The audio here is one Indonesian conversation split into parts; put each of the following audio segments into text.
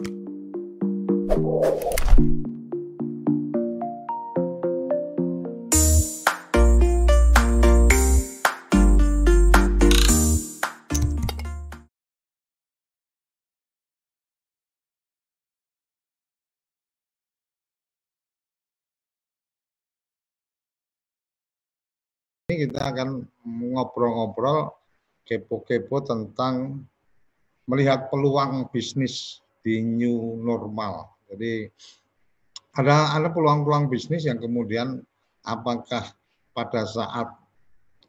ini kita akan ngobrol-ngobrol kepo-kepo tentang melihat peluang bisnis di new normal. Jadi ada ada peluang-peluang bisnis yang kemudian apakah pada saat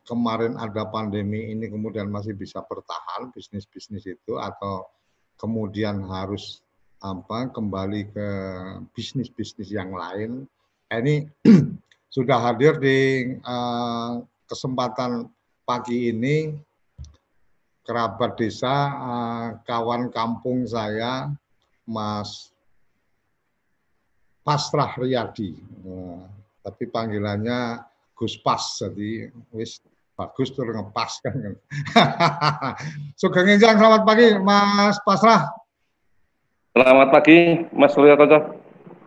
kemarin ada pandemi ini kemudian masih bisa bertahan bisnis-bisnis itu atau kemudian harus apa kembali ke bisnis-bisnis yang lain. Ini sudah hadir di uh, kesempatan pagi ini kerabat desa, uh, kawan kampung saya, Mas Pasrah Riyadi. Uh, tapi panggilannya Gus Pas, jadi wis bagus tuh ngepas kan. Sugeng Injang, selamat pagi Mas Pasrah. Selamat pagi Mas Surya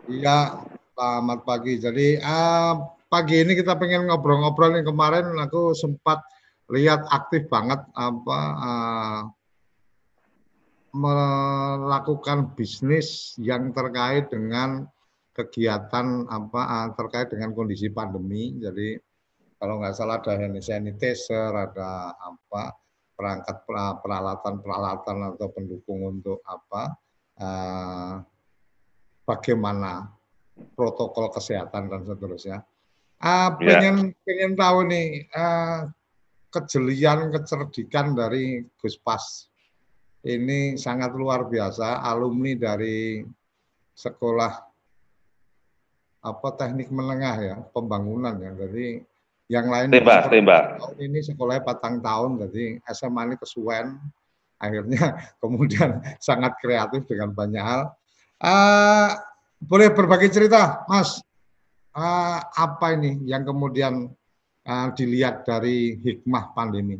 Iya, selamat pagi. Jadi uh, pagi ini kita pengen ngobrol-ngobrol nih kemarin aku sempat lihat aktif banget apa uh, melakukan bisnis yang terkait dengan kegiatan apa uh, terkait dengan kondisi pandemi. Jadi kalau nggak salah ada hand sanitizer, ada apa perangkat peralatan-peralatan atau pendukung untuk apa uh, bagaimana protokol kesehatan dan seterusnya. Uh, pengen ya. pengen tahu nih uh, kejelian kecerdikan dari Gus Pas ini sangat luar biasa alumni dari sekolah apa teknik menengah ya pembangunan ya. Jadi yang lain tembak tembak. tahun ini sekolahnya patang tahun jadi SMA ini kesuwen. Akhirnya kemudian sangat kreatif dengan banyak hal. Uh, boleh berbagi cerita Mas? Uh, apa ini yang kemudian uh, dilihat dari hikmah pandemi?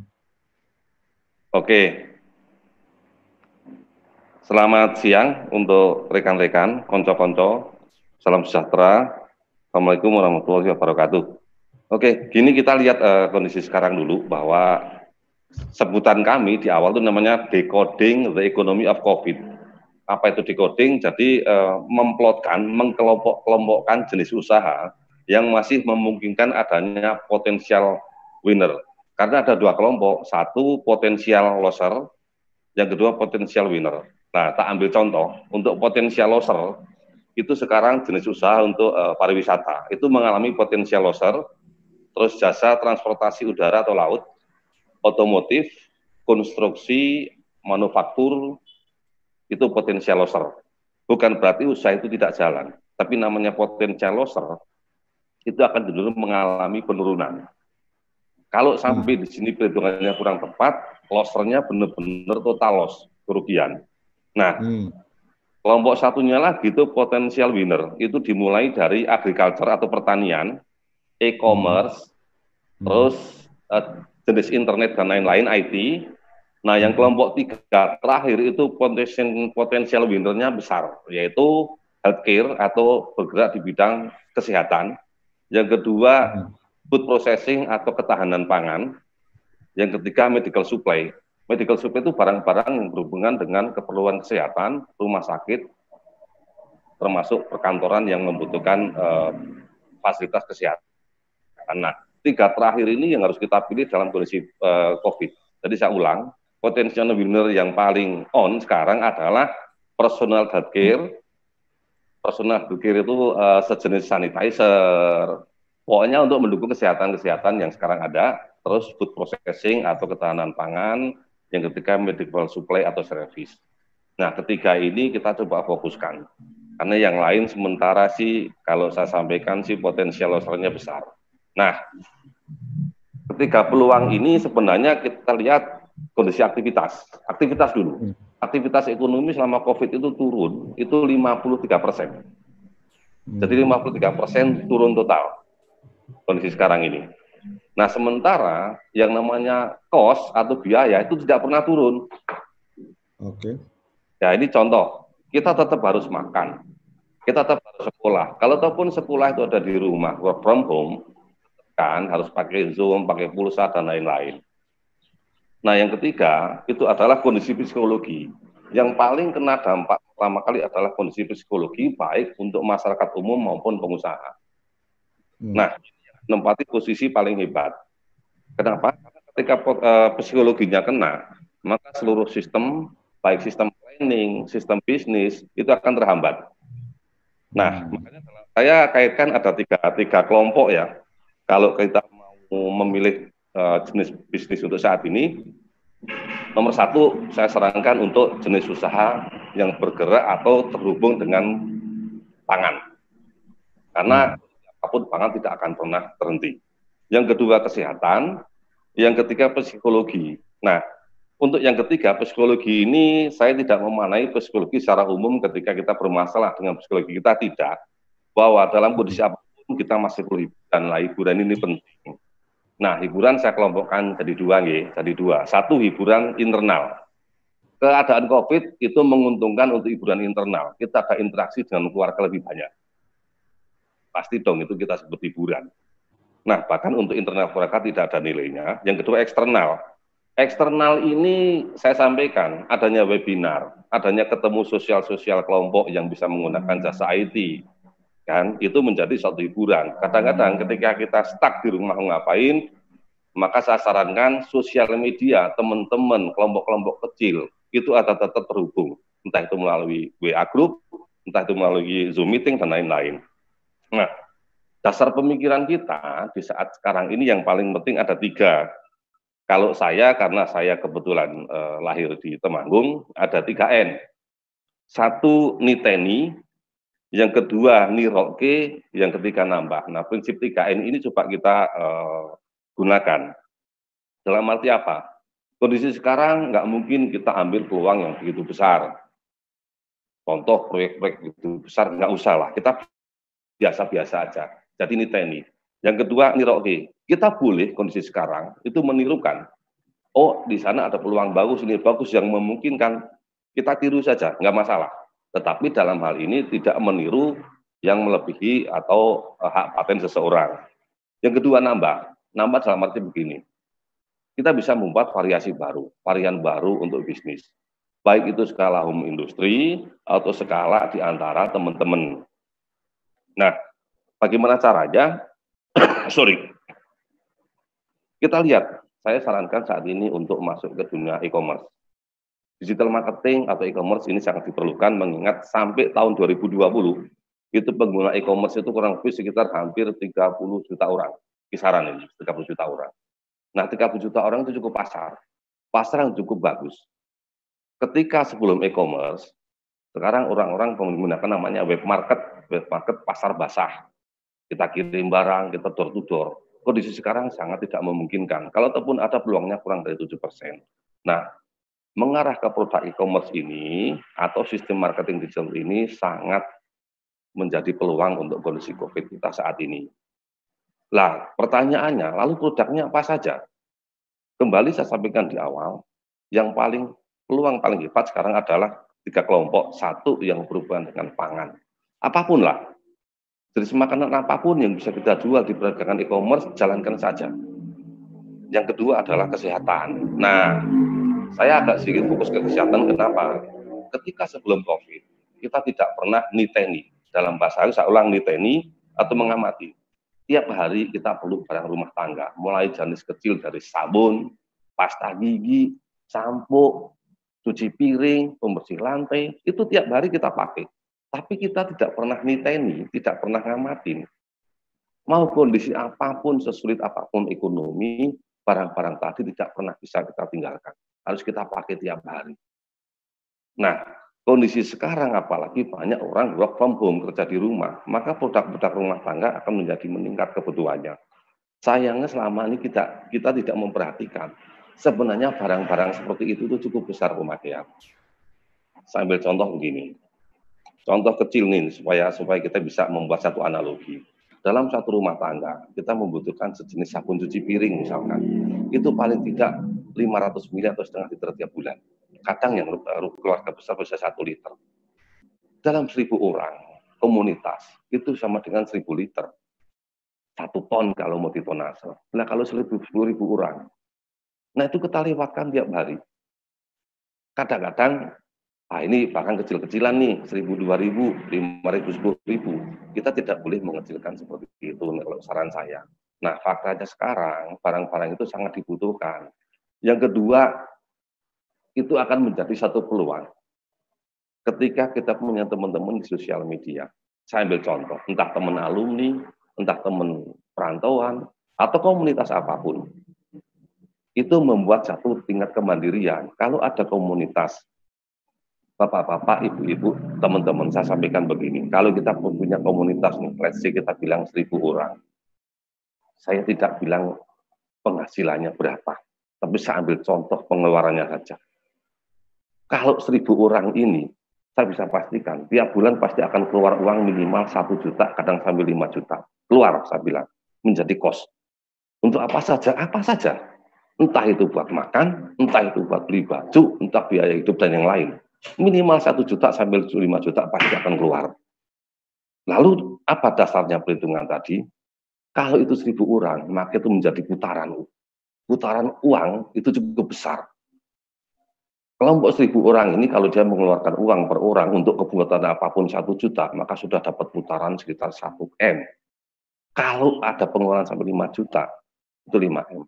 Oke. Selamat siang untuk rekan-rekan, konco-konco. Salam sejahtera. Assalamualaikum warahmatullahi wabarakatuh. Oke, gini kita lihat uh, kondisi sekarang dulu bahwa sebutan kami di awal itu namanya decoding the economy of COVID apa itu decoding? Jadi uh, memplotkan, mengkelompok-kelompokkan jenis usaha yang masih memungkinkan adanya potensial winner. Karena ada dua kelompok, satu potensial loser, yang kedua potensial winner. Nah, tak ambil contoh, untuk potensial loser, itu sekarang jenis usaha untuk uh, pariwisata, itu mengalami potensial loser, terus jasa transportasi udara atau laut, otomotif, konstruksi, manufaktur, itu potensial loser. Bukan berarti usaha itu tidak jalan, tapi namanya potensial loser itu akan cenderung mengalami penurunan. Kalau sampai di sini perhitungannya kurang tepat, losernya benar-benar total loss, kerugian. Nah, hmm. kelompok satunya lagi itu potensial winner, itu dimulai dari agriculture atau pertanian, e-commerce, hmm. terus uh, jenis internet dan lain-lain IT, Nah, yang kelompok tiga terakhir itu potensial potensial winnernya besar, yaitu healthcare atau bergerak di bidang kesehatan. Yang kedua, food processing atau ketahanan pangan. Yang ketiga, medical supply. Medical supply itu barang-barang yang berhubungan dengan keperluan kesehatan, rumah sakit, termasuk perkantoran yang membutuhkan uh, fasilitas kesehatan. Nah, tiga terakhir ini yang harus kita pilih dalam kondisi uh, COVID. Jadi saya ulang, potensial winner yang paling on sekarang adalah personal healthcare. Personal healthcare itu uh, sejenis sanitizer. Pokoknya untuk mendukung kesehatan-kesehatan yang sekarang ada, terus food processing atau ketahanan pangan, yang ketiga medical supply atau service. Nah, ketiga ini kita coba fokuskan. Karena yang lain sementara sih kalau saya sampaikan sih potensial losernya besar. Nah, ketiga peluang ini sebenarnya kita lihat kondisi aktivitas. Aktivitas dulu. Hmm. Aktivitas ekonomi selama COVID itu turun, itu 53 persen. Hmm. Jadi 53 persen turun total kondisi sekarang ini. Nah, sementara yang namanya cost atau biaya itu tidak pernah turun. Oke. Okay. Ya, ini contoh. kita tetap harus makan, kita tetap harus sekolah. Kalau ataupun sekolah itu ada di rumah, work from home, kan harus pakai Zoom, pakai pulsa, dan lain-lain. Nah, yang ketiga, itu adalah kondisi psikologi. Yang paling kena dampak pertama kali adalah kondisi psikologi, baik untuk masyarakat umum maupun pengusaha. Hmm. Nah, menempati posisi paling hebat. Kenapa? Karena ketika uh, psikologinya kena, maka seluruh sistem, baik sistem planning, sistem bisnis, itu akan terhambat. Nah, hmm. makanya saya kaitkan ada tiga, tiga kelompok ya. Kalau kita mau memilih uh, jenis bisnis untuk saat ini, nomor satu saya sarankan untuk jenis usaha yang bergerak atau terhubung dengan pangan. Karena apa pun pangan tidak akan pernah terhenti. Yang kedua kesehatan, yang ketiga psikologi. Nah, untuk yang ketiga psikologi ini saya tidak memanai psikologi secara umum ketika kita bermasalah dengan psikologi kita tidak bahwa dalam kondisi apa pun kita masih perlu hiburan lah hiburan ini penting. Nah hiburan saya kelompokkan jadi dua nih, jadi dua. Satu hiburan internal. Keadaan COVID itu menguntungkan untuk hiburan internal. Kita ada interaksi dengan keluarga lebih banyak pasti dong itu kita sebut hiburan. Nah, bahkan untuk internal keluarga tidak ada nilainya. Yang kedua eksternal. Eksternal ini saya sampaikan adanya webinar, adanya ketemu sosial-sosial kelompok yang bisa menggunakan jasa IT, kan itu menjadi suatu hiburan. Kadang-kadang ketika kita stuck di rumah ngapain, maka saya sarankan sosial media, teman-teman, kelompok-kelompok kecil itu ada tetap terhubung, entah itu melalui WA group, entah itu melalui Zoom meeting dan lain-lain. Nah, dasar pemikiran kita di saat sekarang ini yang paling penting ada tiga. Kalau saya, karena saya kebetulan eh, lahir di Temanggung, ada tiga N. Satu, niteni, yang kedua, niroke, yang ketiga, nambah. Nah, prinsip tiga N ini coba kita eh, gunakan. Dalam arti apa? Kondisi sekarang nggak mungkin kita ambil peluang yang begitu besar. Contoh proyek-proyek itu besar nggak usah lah. Kita biasa-biasa aja. Jadi ini TNI. Yang kedua, niroke. Kita boleh kondisi sekarang itu menirukan. Oh, di sana ada peluang bagus, ini bagus yang memungkinkan kita tiru saja, nggak masalah. Tetapi dalam hal ini tidak meniru yang melebihi atau eh, hak paten seseorang. Yang kedua, nambah. Nambah dalam arti begini. Kita bisa membuat variasi baru, varian baru untuk bisnis. Baik itu skala home industri atau skala di antara teman-teman Nah, bagaimana caranya? Sorry. Kita lihat, saya sarankan saat ini untuk masuk ke dunia e-commerce. Digital marketing atau e-commerce ini sangat diperlukan mengingat sampai tahun 2020 itu pengguna e-commerce itu kurang lebih sekitar hampir 30 juta orang. Kisaran ini, 30 juta orang. Nah, 30 juta orang itu cukup pasar. Pasar yang cukup bagus. Ketika sebelum e-commerce, sekarang orang-orang menggunakan namanya web market, web market pasar basah. Kita kirim barang, kita door to door. Kondisi sekarang sangat tidak memungkinkan. Kalau ataupun ada peluangnya kurang dari 7%. Nah, mengarah ke produk e-commerce ini atau sistem marketing digital ini sangat menjadi peluang untuk kondisi COVID kita saat ini. Lah, pertanyaannya, lalu produknya apa saja? Kembali saya sampaikan di awal, yang paling peluang paling hebat sekarang adalah tiga kelompok. Satu yang berhubungan dengan pangan. Apa pun lah. Jenis makanan apa pun yang bisa kita jual di perdagangan e-commerce, jalankan saja. Yang kedua adalah kesehatan. Nah, saya agak sedikit fokus ke kesehatan. Kenapa? Ketika sebelum COVID, kita tidak pernah niteni. Dalam bahasa saya ulang niteni atau mengamati. Tiap hari kita perlu barang rumah tangga, mulai jenis kecil dari sabun, pasta gigi, sampo, cuci piring, pembersih lantai, itu tiap hari kita pakai. Tapi kita tidak pernah niteni, tidak pernah ngamatin. Mau kondisi apa pun, sesulit apa pun ekonomi, barang-barang tadi tidak pernah bisa kita tinggalkan. Harus kita pakai tiap hari. Nah, kondisi sekarang apalagi banyak orang work from home, kerja di rumah, maka produk-produk rumah tangga akan menjadi meningkat kebutuhannya. Sayangnya selama ini kita kita tidak memperhatikan sebenarnya barang-barang seperti itu itu cukup besar pemakaian. Saya ambil contoh begini. Contoh kecil nih supaya supaya kita bisa membuat satu analogi. Dalam satu rumah tangga, kita membutuhkan sejenis sabun cuci piring misalkan. Itu paling tidak 500 ml atau setengah liter tiap bulan. Kadang yang keluarga besar bisa satu liter. dalam seribu orang komunitas itu sama dengan seribu liter. Satu ton kalau mau ditonase. Nah kalau seribu, sepuluh ribu orang. Nah itu kita lewatkan tiap hari. Kadang-kadang, ah ini bahkan kecil-kecilan nih, seribu, dua ribu, lima ribu, sepuluh ribu. Kita tidak boleh mengecilkan seperti itu kalau saran saya. Nah faktanya sekarang barang-barang itu sangat dibutuhkan. Yang kedua, itu akan menjadi satu peluang ketika kita punya teman-teman di sosial media. Saya ambil contoh, entah teman alumni, entah teman perantauan, atau komunitas apa pun. Itu membuat satu tingkat kemandirian. Kalau ada komunitas, bapak-bapak, ibu-ibu, teman-teman, saya sampaikan begini. Kalau kita punya komunitas nih, let's say kita bilang seribu orang. Saya tidak bilang penghasilannya berapa, tapi saya ambil contoh pengeluarannya saja. Kalau seribu orang ini saya bisa pastikan tiap bulan pasti akan keluar uang minimal satu juta, kadang sampai lima juta. Keluar, saya bilang, menjadi kos. Untuk apa saja? Apa saja. Entah itu buat makan, entah itu buat beli baju, entah biaya hidup dan yang lain. Minimal satu juta sampai lima juta pasti akan keluar. Lalu apa dasarnya perhitungan tadi? Kalau itu seribu orang, maka itu menjadi putaran. Putaran uang itu cukup besar Kelompok seribu orang ini kalau dia mengeluarkan uang per orang untuk kebutuhan apa pun satu juta, maka sudah dapat putaran sekitar satu M. Kalau ada pengeluaran sampai 5 juta, itu 5 M.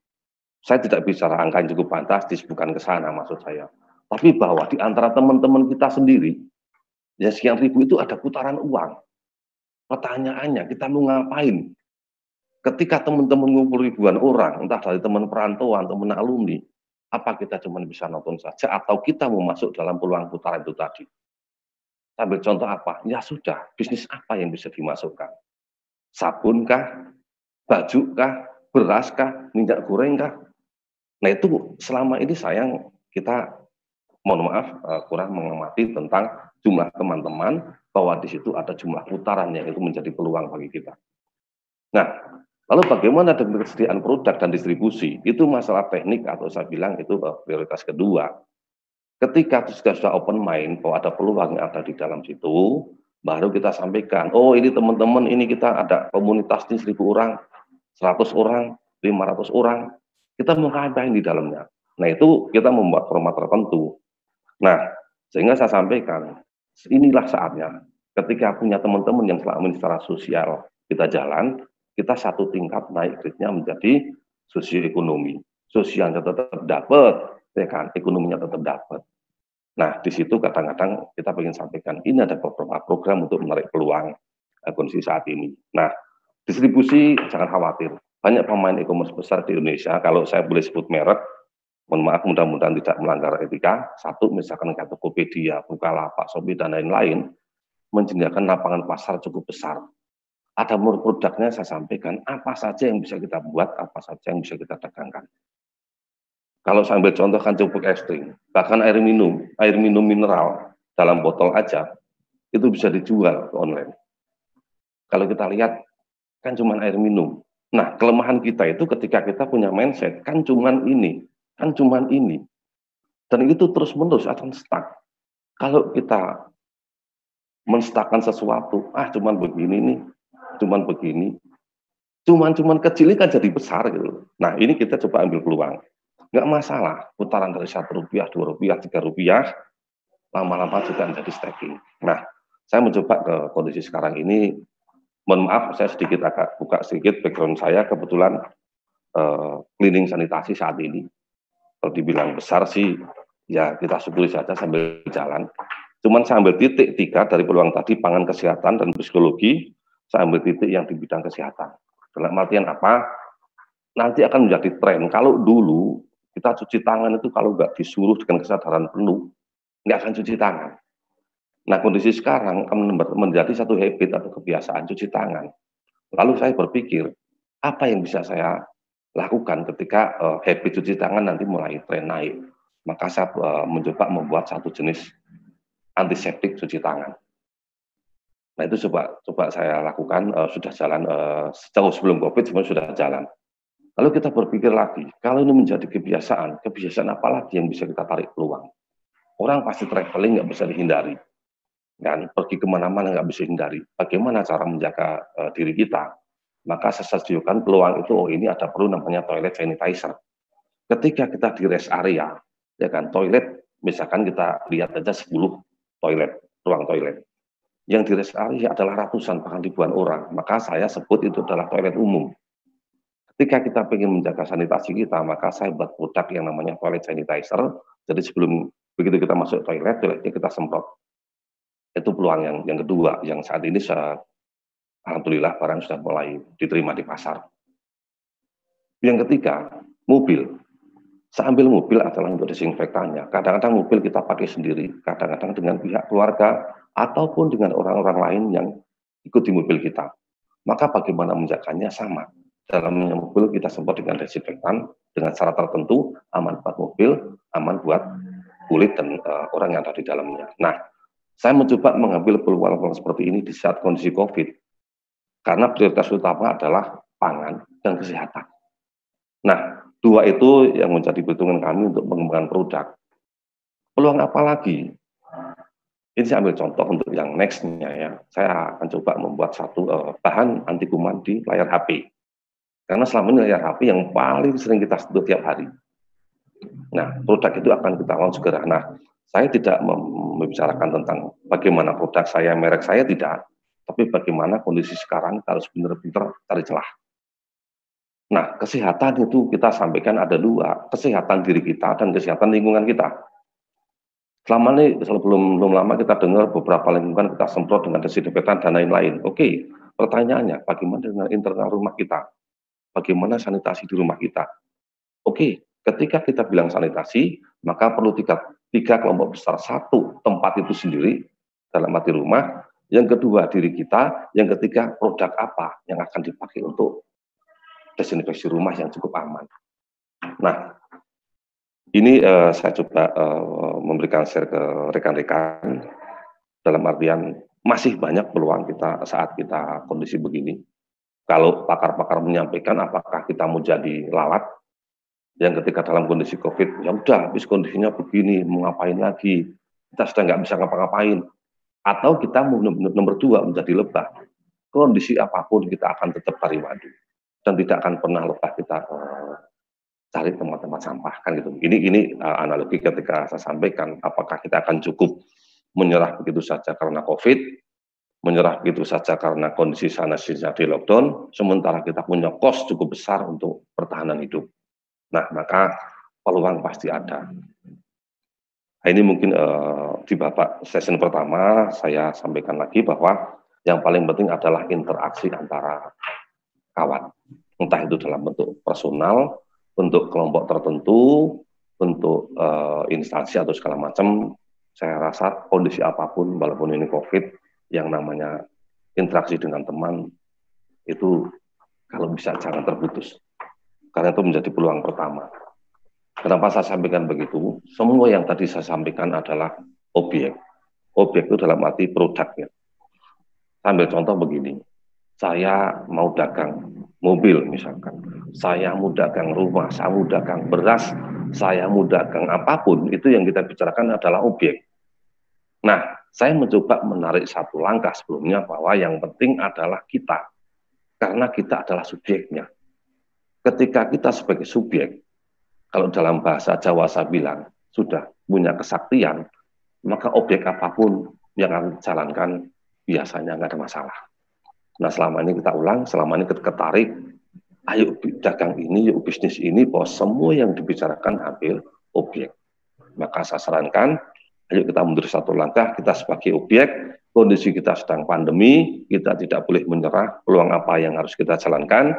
Saya tidak bicara angka yang cukup fantastis, bukan ke sana maksud saya. Tapi bahwa di antara teman-teman kita sendiri, ya sekian ribu itu ada putaran uang. Pertanyaannya, kita mau ngapain? Ketika teman-teman ngumpul ribuan orang, entah dari teman perantauan, teman alumni, apa kita cuma bisa nonton saja atau kita mau masuk dalam peluang putaran itu tadi? Ambil contoh apa? Ya sudah, bisnis apa yang bisa dimasukkan? Sabun kah? Baju kah? Beras kah? Minyak goreng kah? Nah itu selama ini sayang kita mohon maaf eh, kurang mengamati tentang jumlah teman-teman bahwa di situ ada jumlah putaran yang itu menjadi peluang bagi kita. Nah, Lalu bagaimana dengan kesediaan produk dan distribusi? Itu masalah teknik atau saya bilang itu eh, prioritas kedua. Ketika sudah sudah open mind bahwa ada peluang yang ada di dalam situ, baru kita sampaikan, oh ini teman-teman ini kita ada komunitas ini 1000 orang, 100 orang, 500 orang, kita mau ngapain di dalamnya. Nah itu kita membuat format tertentu. Nah sehingga saya sampaikan, inilah saatnya ketika punya teman-teman yang selama ini secara sosial kita jalan, kita satu tingkat naik grade-nya menjadi sosioekonomi. Sosialnya tetap dapat, ya kan, ekonominya tetap dapat. Nah, di situ kadang-kadang kita ingin sampaikan, ini ada beberapa program untuk menarik peluang eh, kondisi saat ini. Nah, distribusi jangan khawatir. Banyak pemain e-commerce besar di Indonesia, kalau saya boleh sebut merek, mohon maaf mudah-mudahan tidak melanggar etika. Satu, misalkan Tokopedia, Bukalapak, Shopee, dan lain-lain, menyediakan lapangan pasar cukup besar ada produknya saya sampaikan apa saja yang bisa kita buat, apa saja yang bisa kita dagangkan. Kalau saya ambil contoh kan cukup ekstrim, bahkan air minum, air minum mineral dalam botol aja itu bisa dijual online. Kalau kita lihat kan cuma air minum. Nah kelemahan kita itu ketika kita punya mindset kan cuma ini, kan cuma ini, dan itu terus menerus akan stuck. Kalau kita menstakkan sesuatu, ah cuman begini nih, cuman begini, cuman-cuman kecil kan jadi besar gitu. Nah ini kita coba ambil peluang. Nggak masalah, putaran dari satu rupiah, dua rupiah, tiga rupiah, lama-lama juga menjadi stacking. Nah, saya mencoba ke kondisi sekarang ini, mohon maaf saya sedikit agak buka sedikit background saya, kebetulan eh, cleaning sanitasi saat ini. Kalau dibilang besar sih, ya kita syukuri saja sambil jalan. Cuman saya ambil titik tiga dari peluang tadi, pangan kesehatan dan psikologi, saya ambil titik yang di bidang kesehatan. Dalam artian apa? Nanti akan menjadi tren. Kalau dulu kita cuci tangan itu kalau nggak disuruh dengan kesadaran penuh, nggak akan cuci tangan. Nah kondisi sekarang menjadi satu habit atau kebiasaan cuci tangan. Lalu saya berpikir, apa yang bisa saya lakukan ketika uh, habit cuci tangan nanti mulai tren naik. Maka saya uh, mencoba membuat satu jenis antiseptik cuci tangan. Nah itu coba coba saya lakukan uh, sudah jalan uh, jauh sebelum COVID sudah jalan. Lalu kita berpikir lagi, kalau ini menjadi kebiasaan, kebiasaan apa lagi yang bisa kita tarik peluang? Orang pasti traveling nggak bisa dihindari. Dan pergi ke mana-mana nggak bisa hindari. Bagaimana cara menjaga uh, diri kita? Maka saya sediakan peluang itu, oh ini ada perlu namanya toilet sanitizer. Ketika kita di rest area, ya kan, toilet, misalkan kita lihat aja 10 toilet, ruang toilet. Yang di rest area adalah ratusan, bahkan ribuan orang. Maka saya sebut itu adalah toilet umum. Ketika kita ingin menjaga sanitasi kita, maka saya buat produk yang namanya toilet sanitizer. Jadi sebelum begitu kita masuk toilet, toiletnya kita semprot itu peluang yang yang kedua yang saat ini saya, alhamdulillah barang sudah mulai diterima di pasar. Yang ketiga, mobil. Saya ambil mobil adalah untuk disinfektannya. Kadang-kadang mobil kita pakai sendiri, kadang-kadang dengan pihak keluarga ataupun dengan orang-orang lain yang ikut di mobil kita. Maka bagaimana menjaganya sama. Dalam mobil kita semprot dengan desinfektan dengan syarat tertentu aman buat mobil, aman buat kulit dan uh, orang yang ada di dalamnya. Nah, saya mencoba mengambil peluang-peluang seperti ini di saat kondisi COVID. Karena prioritas utama adalah pangan dan kesehatan. Nah, dua itu yang menjadi perhitungan kami untuk mengembangkan produk. Peluang apa lagi? Ini saya ambil contoh untuk yang next-nya ya. Saya akan coba membuat satu uh, bahan anti kuman di layar HP. Karena selama ini layar HP yang paling sering kita sentuh tiap hari. Nah, produk itu akan kita launch segera. Nah, saya tidak membicarakan tentang bagaimana produk saya, merek saya tidak, tapi bagaimana kondisi sekarang harus benar-benar cari celah. Nah, kesehatan itu kita sampaikan ada dua, kesehatan diri kita dan kesehatan lingkungan kita. Selama ini, sebelum belum lama kita dengar beberapa lingkungan kita semprot dengan desinfektan dan lain-lain. Oke, pertanyaannya, bagaimana dengan internal rumah kita? Bagaimana sanitasi di rumah kita? Oke, ketika kita bilang sanitasi, maka perlu tiga, tiga kelompok besar. Satu, tempat itu sendiri dalam arti rumah. Yang kedua, diri kita. Yang ketiga, produk apa yang akan dipakai untuk desinfeksi rumah yang cukup aman. Nah, ini uh, saya coba uh, memberikan share ke rekan-rekan dalam artian masih banyak peluang kita saat kita kondisi begini. Kalau pakar-pakar menyampaikan apakah kita mau jadi lalat yang ketika dalam kondisi COVID, ya udah habis kondisinya begini, mau ngapain lagi? Kita sudah nggak bisa ngapa-ngapain. Atau kita nomor dua menjadi lebah. Kondisi apa pun kita akan tetap cari madu. Dan tidak akan pernah lebah kita uh, cari tempat-tempat sampah. kan gitu. Ini ini uh, analogi ketika saya sampaikan, apakah kita akan cukup menyerah begitu saja karena COVID, menyerah begitu saja karena kondisi sana sini di lockdown, sementara kita punya kos cukup besar untuk pertahanan hidup. Nah, maka peluang pasti ada. Nah, ini mungkin uh, di Bapak session pertama saya sampaikan lagi bahwa yang paling penting adalah interaksi antara kawan. Entah itu dalam bentuk personal, bentuk kelompok tertentu, bentuk uh, instansi atau segala macam. Saya rasa kondisi apa pun, walaupun ini COVID, yang namanya interaksi dengan teman itu kalau bisa jangan terputus. Karena itu menjadi peluang pertama. Kenapa saya sampaikan begitu? Semua yang tadi saya sampaikan adalah objek. Objek itu dalam arti produknya. Sambil contoh begini, saya mau dagang mobil misalkan, saya mau dagang rumah, saya mau dagang beras, saya mau dagang apa pun, itu yang kita bicarakan adalah objek. Nah, saya mencoba menarik satu langkah sebelumnya bahwa yang penting adalah kita. Karena kita adalah subjeknya ketika kita sebagai subjek, kalau dalam bahasa Jawa saya bilang, sudah punya kesaktian, maka objek apa pun yang akan dijalankan biasanya nggak ada masalah. Nah selama ini kita ulang, selama ini kita ketarik, ayo dagang ini, yuk bisnis ini, bahwa semua yang dibicarakan ambil objek. Maka saya sarankan, ayo kita mundur satu langkah, kita sebagai objek, kondisi kita sedang pandemi, kita tidak boleh menyerah, peluang apa yang harus kita jalankan,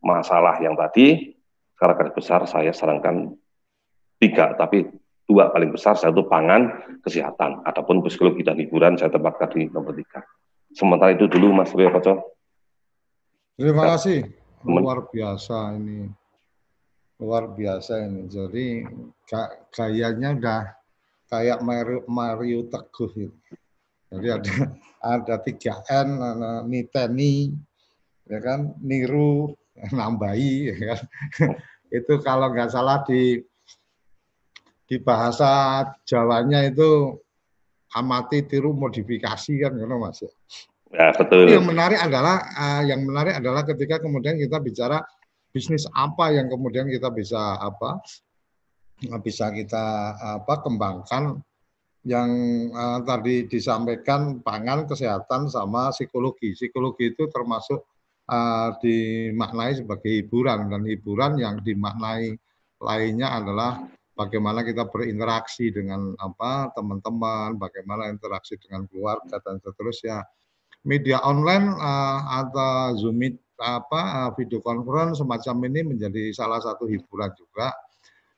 masalah yang tadi, secara garis besar saya sarankan tiga, tapi dua paling besar, satu pangan, kesehatan, ataupun psikologi dan hiburan, saya tempatkan di nomor tiga. Sementara itu dulu Mas Rio Koco. Terima kasih, luar biasa ini. Luar biasa ini. Jadi gayanya udah kayak Mario, Mario Teguh itu. Jadi ada ada 3N, niteni, ya kan, niru, nambahi ya kan. itu kalau nggak salah di di bahasa Jawanya itu amati tiru modifikasi kan gitu Mas ya. Ya, betul. Yang menarik adalah uh, yang menarik adalah ketika kemudian kita bicara bisnis apa yang kemudian kita bisa apa bisa kita apa kembangkan yang uh, tadi disampaikan pangan, kesehatan sama psikologi. Psikologi itu termasuk uh, dimaknai sebagai hiburan. Dan hiburan yang dimaknai lainnya adalah bagaimana kita berinteraksi dengan apa teman-teman, bagaimana interaksi dengan keluarga dan seterusnya. Media online uh, atau Zoom meet, apa uh, video conference semacam ini menjadi salah satu hiburan juga,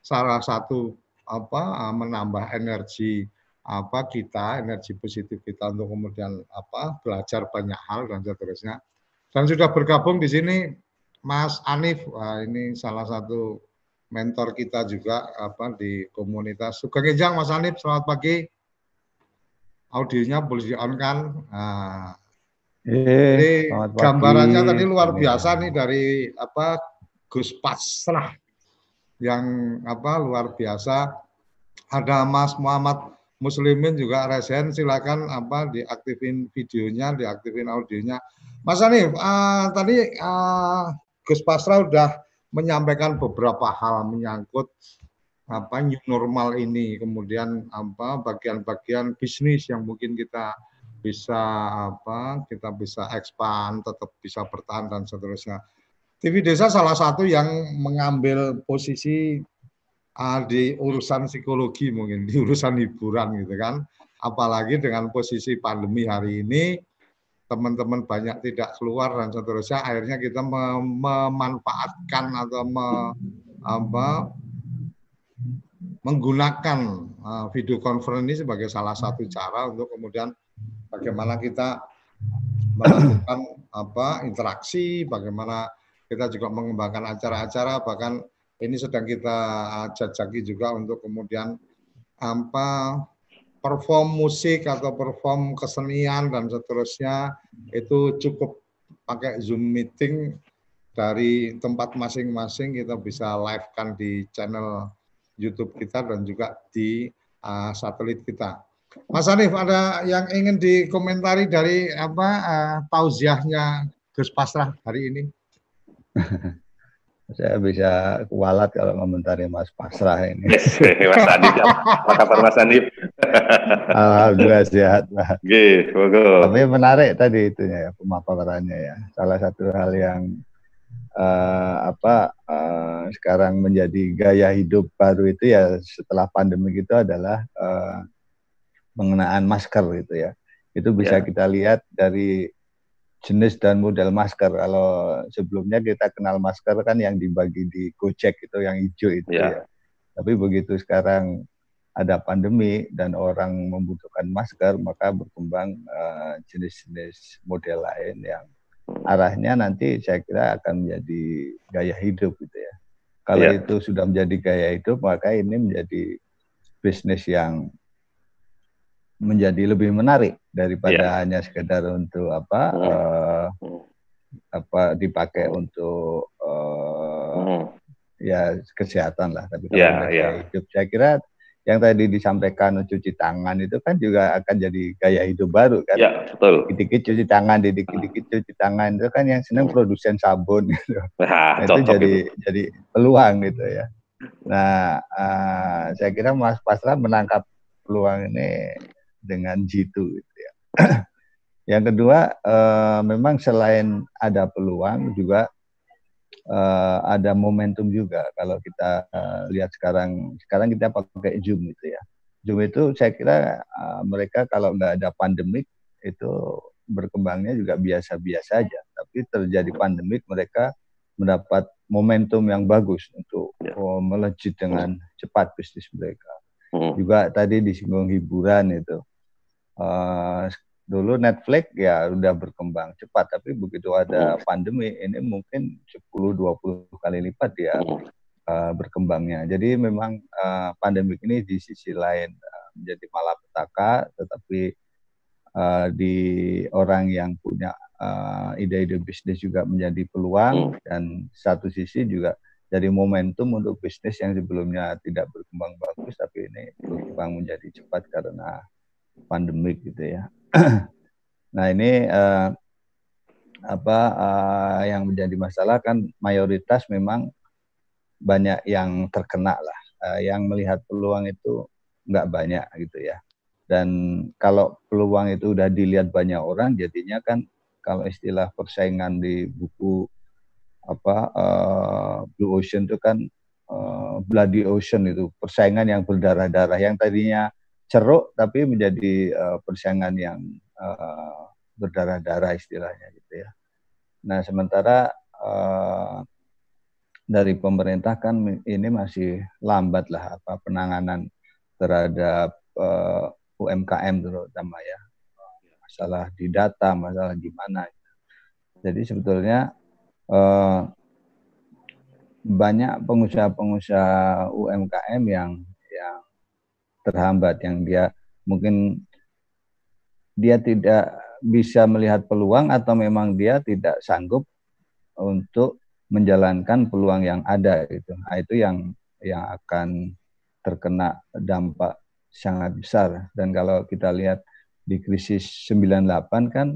salah satu apa uh, menambah energi apa kita energi positif kita untuk kemudian apa belajar banyak hal dan seterusnya. Dan sudah bergabung di sini Mas Anif, wah ini salah satu mentor kita juga apa di komunitas Sugeng Ejang Mas Anif, selamat pagi. Audionya boleh di on kan? Nah, Eh, gambarannya tadi luar biasa nih dari apa Gus Pasrah yang apa luar biasa. Ada Mas Muhammad Muslimin juga resen silakan apa diaktifin videonya, diaktifin audionya. Mas Anif, uh, tadi uh, Gus Pasrah udah menyampaikan beberapa hal menyangkut apa new normal ini, kemudian apa bagian-bagian bisnis yang mungkin kita bisa apa kita bisa expand tetap bisa bertahan dan seterusnya. TV Desa salah satu yang mengambil posisi uh, di urusan psikologi mungkin di urusan hiburan gitu kan. Apalagi dengan posisi pandemi hari ini teman-teman banyak tidak keluar dan seterusnya akhirnya kita mem memanfaatkan atau me, apa menggunakan uh, video conference ini sebagai salah satu cara untuk kemudian bagaimana kita melakukan apa interaksi, bagaimana kita juga mengembangkan acara-acara, bahkan ini sedang kita jajaki juga untuk kemudian apa perform musik atau perform kesenian dan seterusnya itu cukup pakai Zoom meeting dari tempat masing-masing kita bisa live kan di channel YouTube kita dan juga di uh, satelit kita. Mas Hanif, ada yang ingin dikomentari dari apa uh, tausiahnya Gus Pasrah hari ini? Saya bisa kualat kalau komentari Mas Pasrah ini. Mas Hanif, apa kabar Mas Hanif? Alhamdulillah sehat, Pak. Tapi menarik tadi itunya ya, pemaparannya ya. Salah satu hal yang uh, apa uh, sekarang menjadi gaya hidup baru itu ya setelah pandemi itu adalah uh, pengenaan masker gitu ya. Itu bisa yeah. kita lihat dari jenis dan model masker. Kalau sebelumnya kita kenal masker kan yang dibagi di Gojek itu yang hijau itu yeah. ya. Tapi begitu sekarang ada pandemi dan orang membutuhkan masker, maka berkembang uh, jenis-jenis model lain yang arahnya nanti saya kira akan menjadi gaya hidup gitu ya. Kalau yeah. itu sudah menjadi gaya hidup, maka ini menjadi bisnis yang menjadi lebih menarik daripada yeah. hanya sekedar untuk apa uh, apa dipakai untuk uh, ya kesehatan lah tapi kalau yeah, yeah. hidup saya kira yang tadi disampaikan cuci tangan itu kan juga akan jadi gaya hidup baru kan. Ya, betul. Dikit-dikit cuci tangan, dikit-dikit cuci tangan itu kan yang senang produsen sabun gitu. Nah, itu jadi itu. jadi peluang gitu ya. Nah, uh, saya kira Mas Pasra menangkap peluang ini dengan jitu gitu ya. Yang kedua uh, memang selain ada peluang juga uh, ada momentum juga kalau kita uh, lihat sekarang sekarang kita pakai Zoom gitu ya. Zoom itu saya kira uh, mereka kalau nggak ada pandemik itu berkembangnya juga biasa-biasa aja. Tapi terjadi pandemik mereka mendapat momentum yang bagus untuk ya. oh, melejit dengan cepat bisnis mereka. Hmm. Juga tadi disinggung hiburan itu uh, dulu Netflix ya udah berkembang cepat tapi begitu ada hmm. pandemi ini mungkin 10-20 kali lipat ya uh, berkembangnya. Jadi memang uh, pandemi ini di sisi lain uh, menjadi malapetaka tetapi uh, di orang yang punya ide-ide uh, bisnis juga menjadi peluang hmm. dan satu sisi juga jadi momentum untuk bisnis yang sebelumnya tidak berkembang bagus tapi ini berkembang menjadi cepat karena pandemik gitu ya. Nah ini uh, apa uh, yang menjadi masalah kan mayoritas memang banyak yang terkena lah, uh, yang melihat peluang itu nggak banyak gitu ya. Dan kalau peluang itu udah dilihat banyak orang, jadinya kan kalau istilah persaingan di buku apa uh, Blue Ocean itu kan uh, Bloody Ocean itu persaingan yang berdarah-darah yang tadinya ceruk tapi menjadi uh, persaingan yang uh, berdarah-darah istilahnya gitu ya. Nah sementara uh, dari pemerintah kan ini masih lambat lah apa penanganan terhadap uh, UMKM terutama ya masalah di data masalah gimana jadi sebetulnya eh, banyak pengusaha-pengusaha UMKM yang terhambat yang dia mungkin dia tidak bisa melihat peluang atau memang dia tidak sanggup untuk menjalankan peluang yang ada itu. Nah, itu yang yang akan terkena dampak sangat besar. Dan kalau kita lihat di krisis 98 kan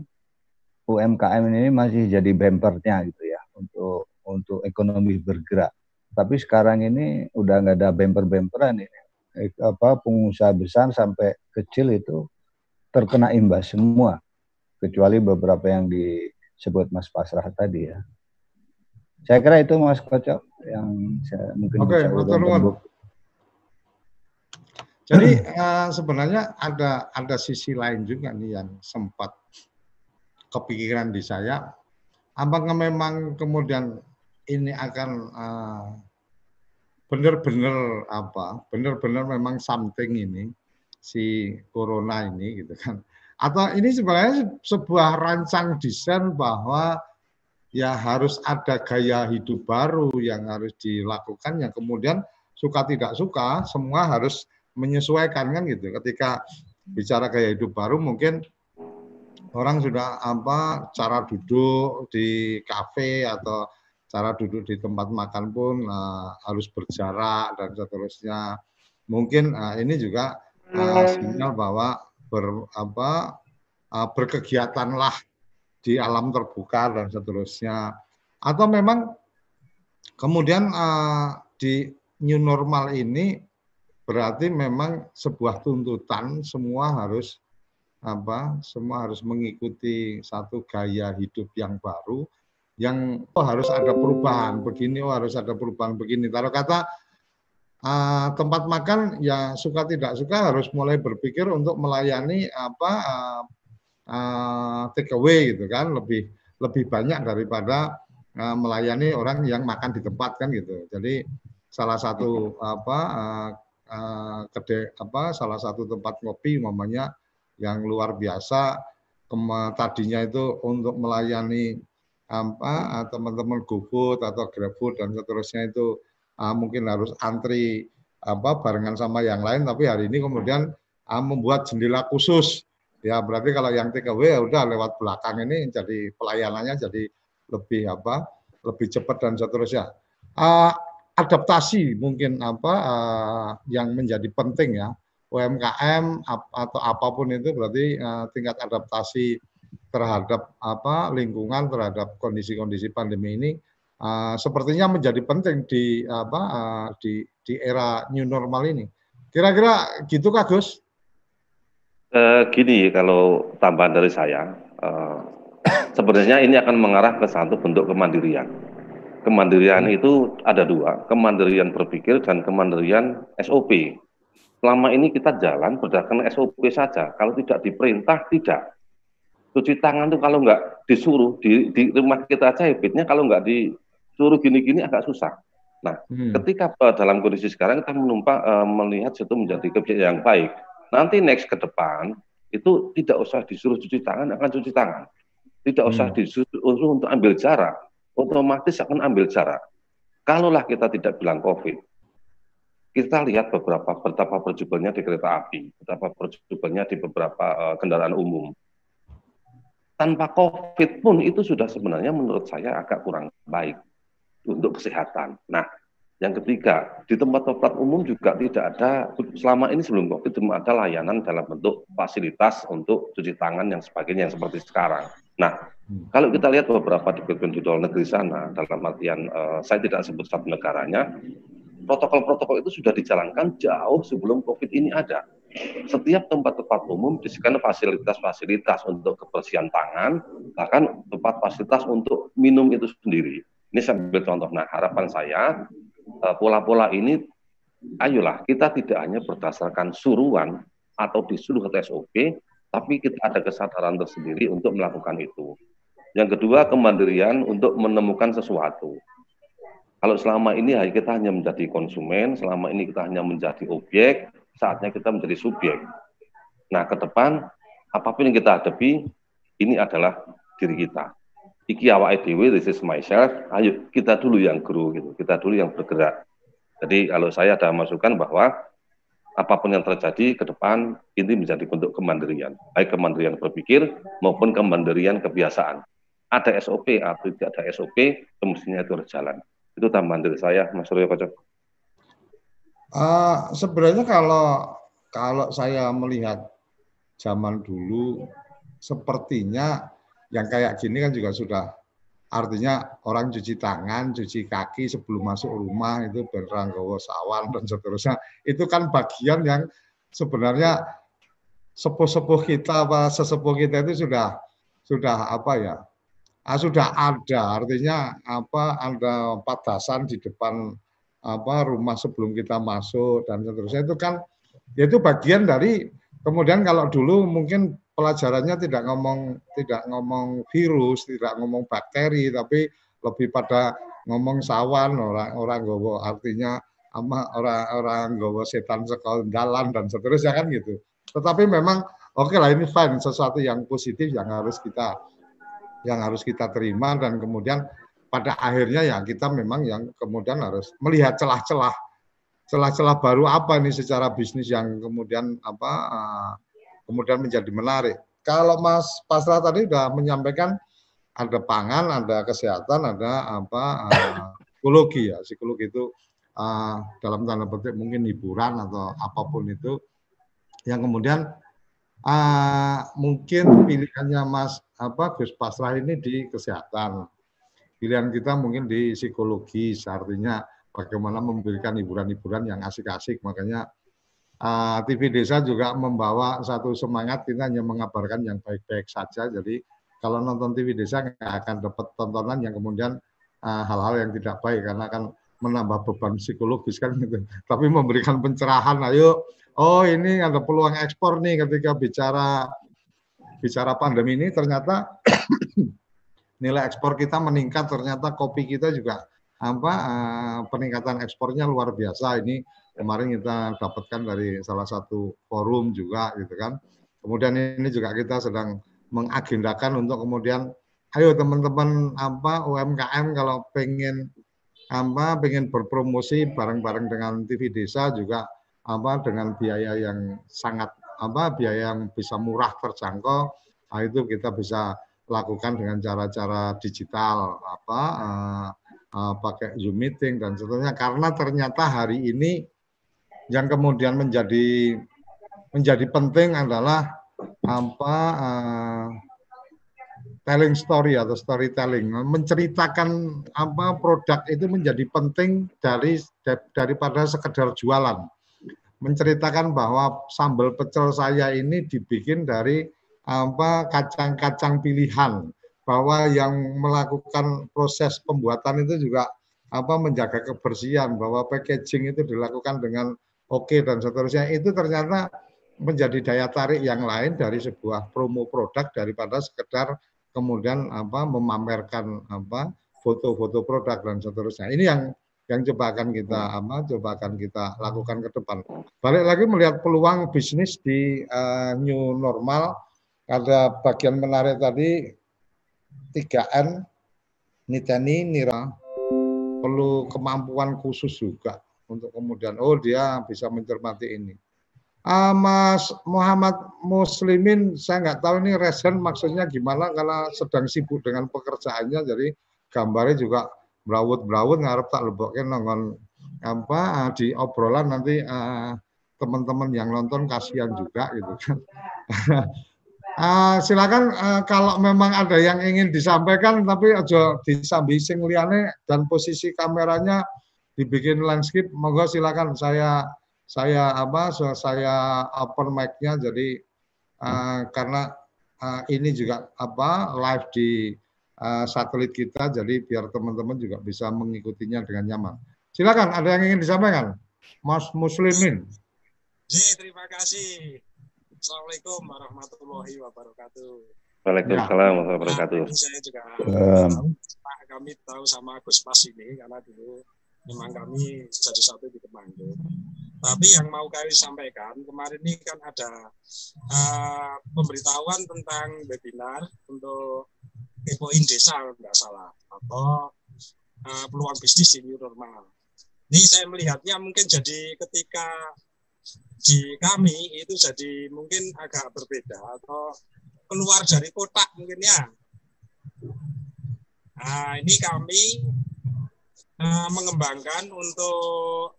UMKM ini masih jadi bempernya gitu ya untuk untuk ekonomi bergerak. Tapi sekarang ini udah nggak ada bemper-bemperan ini. Apa pengusaha besar sampai kecil itu terkena imbas semua kecuali beberapa yang disebut Mas Pasrah tadi ya. Saya kira itu Mas Kocok yang saya mungkin Oke, bisa jadi uh, sebenarnya ada ada sisi lain juga nih yang sempat kepikiran di saya. Apakah memang kemudian ini akan uh, benar-benar apa? Benar-benar memang something ini si corona ini gitu kan? Atau ini sebenarnya sebuah rancang desain bahwa ya harus ada gaya hidup baru yang harus dilakukan yang kemudian suka tidak suka semua harus menyesuaikan kan gitu. Ketika bicara gaya hidup baru mungkin orang sudah apa cara duduk di kafe atau cara duduk di tempat makan pun uh, harus berjarak dan seterusnya. Mungkin uh, ini juga uh, sinyal bahwa ber, apa uh, berkegiatanlah di alam terbuka dan seterusnya. Atau memang kemudian uh, di new normal ini berarti memang sebuah tuntutan semua harus apa semua harus mengikuti satu gaya hidup yang baru yang oh, harus ada perubahan begini oh harus ada perubahan begini. Taruh kata uh, tempat makan ya suka tidak suka harus mulai berpikir untuk melayani apa uh, uh, take away gitu kan lebih lebih banyak daripada uh, melayani orang yang makan di tempat kan gitu. Jadi salah satu apa uh, uh, kedai apa salah satu tempat kopi umpamanya yang luar biasa kema, tadinya itu untuk melayani apa teman-teman GoFood atau GrabFood dan seterusnya itu uh, mungkin harus antri apa barengan sama yang lain tapi hari ini kemudian uh, membuat jendela khusus. Ya berarti kalau yang takeaway ya udah lewat belakang ini jadi pelayanannya jadi lebih apa lebih cepat dan seterusnya. Uh, adaptasi mungkin apa uh, yang menjadi penting ya. UMKM atau apa pun itu berarti uh, tingkat adaptasi terhadap apa lingkungan terhadap kondisi-kondisi pandemi ini uh, sepertinya menjadi penting di apa uh, di di era new normal ini. Kira-kira gitu Kak Gus? Uh, gini kalau tambahan dari saya, uh, sebenarnya ini akan mengarah ke satu bentuk kemandirian Kemandirian itu ada dua, kemandirian berpikir dan kemandirian SOP. Selama ini kita jalan berdasarkan SOP saja. Kalau tidak diperintah, tidak. Cuci tangan itu kalau nggak disuruh, di, di rumah kita aja habitnya kalau nggak disuruh gini-gini agak susah. Nah, hmm. ketika uh, dalam kondisi sekarang kita menumpang uh, melihat itu menjadi kebijakan yang baik. Nanti next ke depan itu tidak usah disuruh cuci tangan akan cuci tangan. Tidak usah hmm. disuruh untuk ambil jarak otomatis akan ambil jarak. Kalaulah kita tidak bilang COVID, kita lihat beberapa betapa perjubalnya di kereta api, betapa perjubalnya di beberapa uh, kendaraan umum. Tanpa COVID pun itu sudah sebenarnya menurut saya agak kurang baik untuk kesehatan. Nah, Yang ketiga, di tempat-tempat umum juga tidak ada, selama ini sebelum COVID cuma ada layanan dalam bentuk fasilitas untuk cuci tangan yang sebagainya yang seperti sekarang. Nah, hmm. kalau kita lihat beberapa di di luar negeri sana, dalam artian uh, saya tidak sebut satu negaranya, protokol-protokol itu sudah dijalankan jauh sebelum COVID ini ada. Setiap tempat-tempat umum disediakan fasilitas-fasilitas untuk kebersihan tangan, bahkan tempat fasilitas untuk minum itu sendiri. Ini saya ambil contoh. Nah, harapan saya Eh, pola-pola ini ayolah kita tidak hanya berdasarkan suruhan atau disuruh ke SOP, tapi kita ada kesadaran tersendiri untuk melakukan itu. Yang kedua, kemandirian untuk menemukan sesuatu. Kalau selama ini kita hanya menjadi konsumen, selama ini kita hanya menjadi objek, saatnya kita menjadi subjek. Nah, ke depan, apa pun yang kita hadapi, ini adalah diri kita iki awak dewe, this is myself, ayo kita dulu yang grow gitu, kita dulu yang bergerak. Jadi kalau saya ada masukan bahwa apa pun yang terjadi ke depan ini menjadi bentuk kemandirian, baik kemandirian berpikir maupun kemandirian kebiasaan. Ada SOP atau tidak ada SOP, semestinya itu berjalan. Itu tambahan dari saya, Mas Suryo Kocok. Uh, sebenarnya kalau kalau saya melihat zaman dulu, sepertinya yang kayak gini kan juga sudah artinya orang cuci tangan, cuci kaki sebelum masuk rumah itu beranggawa sawan dan seterusnya. Itu kan bagian yang sebenarnya sepuh-sepuh kita apa sesepuh kita itu sudah sudah apa ya? Ah, sudah ada artinya apa ada patasan di depan apa rumah sebelum kita masuk dan seterusnya itu kan itu bagian dari kemudian kalau dulu mungkin pelajarannya tidak ngomong tidak ngomong virus, tidak ngomong bakteri, tapi lebih pada ngomong sawan orang orang gowo artinya ama orang orang gowo setan sekondalan dan seterusnya kan gitu. Tetapi memang oke okay lah ini fine sesuatu yang positif yang harus kita yang harus kita terima dan kemudian pada akhirnya ya kita memang yang kemudian harus melihat celah-celah celah-celah baru apa ini secara bisnis yang kemudian apa uh, kemudian menjadi menarik. Kalau Mas Pasra tadi sudah menyampaikan ada pangan, ada kesehatan, ada apa uh, psikologi ya. Psikologi itu uh, dalam tanda petik mungkin hiburan atau apa pun itu yang kemudian mungkin pilihannya Mas apa Gus Pasra ini di kesehatan. Pilihan kita mungkin di psikologi, artinya bagaimana memberikan hiburan-hiburan yang asik-asik. Makanya uh, ah, TV Desa juga membawa satu semangat kita hanya mengabarkan yang baik-baik saja. Jadi kalau nonton TV Desa nggak akan dapat tontonan yang kemudian ah, hal-hal uh, yang tidak baik karena akan menambah beban psikologis kan gitu. Tapi memberikan pencerahan, ayo, oh ini ada peluang ekspor nih ketika bicara bicara pandemi ini ternyata nilai ekspor kita meningkat, ternyata kopi kita juga apa uh, peningkatan ekspornya luar biasa. Ini kemarin kita dapatkan dari salah satu forum juga gitu kan. Kemudian ini juga kita sedang mengagendakan untuk kemudian ayo teman-teman apa UMKM kalau pengen apa pengen berpromosi bareng-bareng dengan TV Desa juga apa dengan biaya yang sangat apa biaya yang bisa murah terjangkau nah itu kita bisa lakukan dengan cara-cara digital apa uh, uh, pakai Zoom meeting dan seterusnya. Karena ternyata hari ini yang kemudian menjadi menjadi penting adalah apa uh, telling story atau storytelling. Menceritakan apa produk itu menjadi penting dari daripada sekedar jualan. Menceritakan bahwa sambal pecel saya ini dibikin dari apa kacang-kacang pilihan bahwa yang melakukan proses pembuatan itu juga apa menjaga kebersihan bahwa packaging itu dilakukan dengan oke okay dan seterusnya itu ternyata menjadi daya tarik yang lain dari sebuah promo produk daripada sekedar kemudian apa memamerkan apa foto-foto produk dan seterusnya. Ini yang yang coba akan kita apa coba akan kita lakukan ke depan. Balik lagi melihat peluang bisnis di uh, new normal ada bagian menarik tadi 3N niteni nira perlu kemampuan khusus juga untuk kemudian oh dia bisa mencermati ini. Uh, Mas Muhammad Muslimin, saya nggak tahu ini resen maksudnya gimana karena sedang sibuk dengan pekerjaannya, jadi gambarnya juga berawut-berawut ngarep tak lebokin nongon apa di obrolan nanti teman-teman uh, yang nonton kasihan juga gitu kan. uh, silakan uh, kalau memang ada yang ingin disampaikan tapi aja disambi sing liane dan posisi kameranya dibikin landscape monggo silakan saya saya apa saya open mic-nya jadi uh, karena uh, ini juga apa live di uh, satelit kita jadi biar teman-teman juga bisa mengikutinya dengan nyaman. Silakan, ada yang ingin disampaikan? Mas Muslimin. Ji, terima kasih. Assalamualaikum warahmatullahi wabarakatuh. Waalaikumsalam warahmatullahi wabarakatuh. Nah, saya juga um. kami tahu sama Gus Pas ini karena dulu memang kami jadi satu di Temanggung. Tapi yang mau kami sampaikan kemarin ini kan ada uh, pemberitahuan tentang webinar untuk kepoin desa kalau tidak salah atau uh, peluang bisnis ini normal. Ini saya melihatnya mungkin jadi ketika di kami itu jadi mungkin agak berbeda atau keluar dari kotak mungkin ya. Nah, ini kami uh, mengembangkan untuk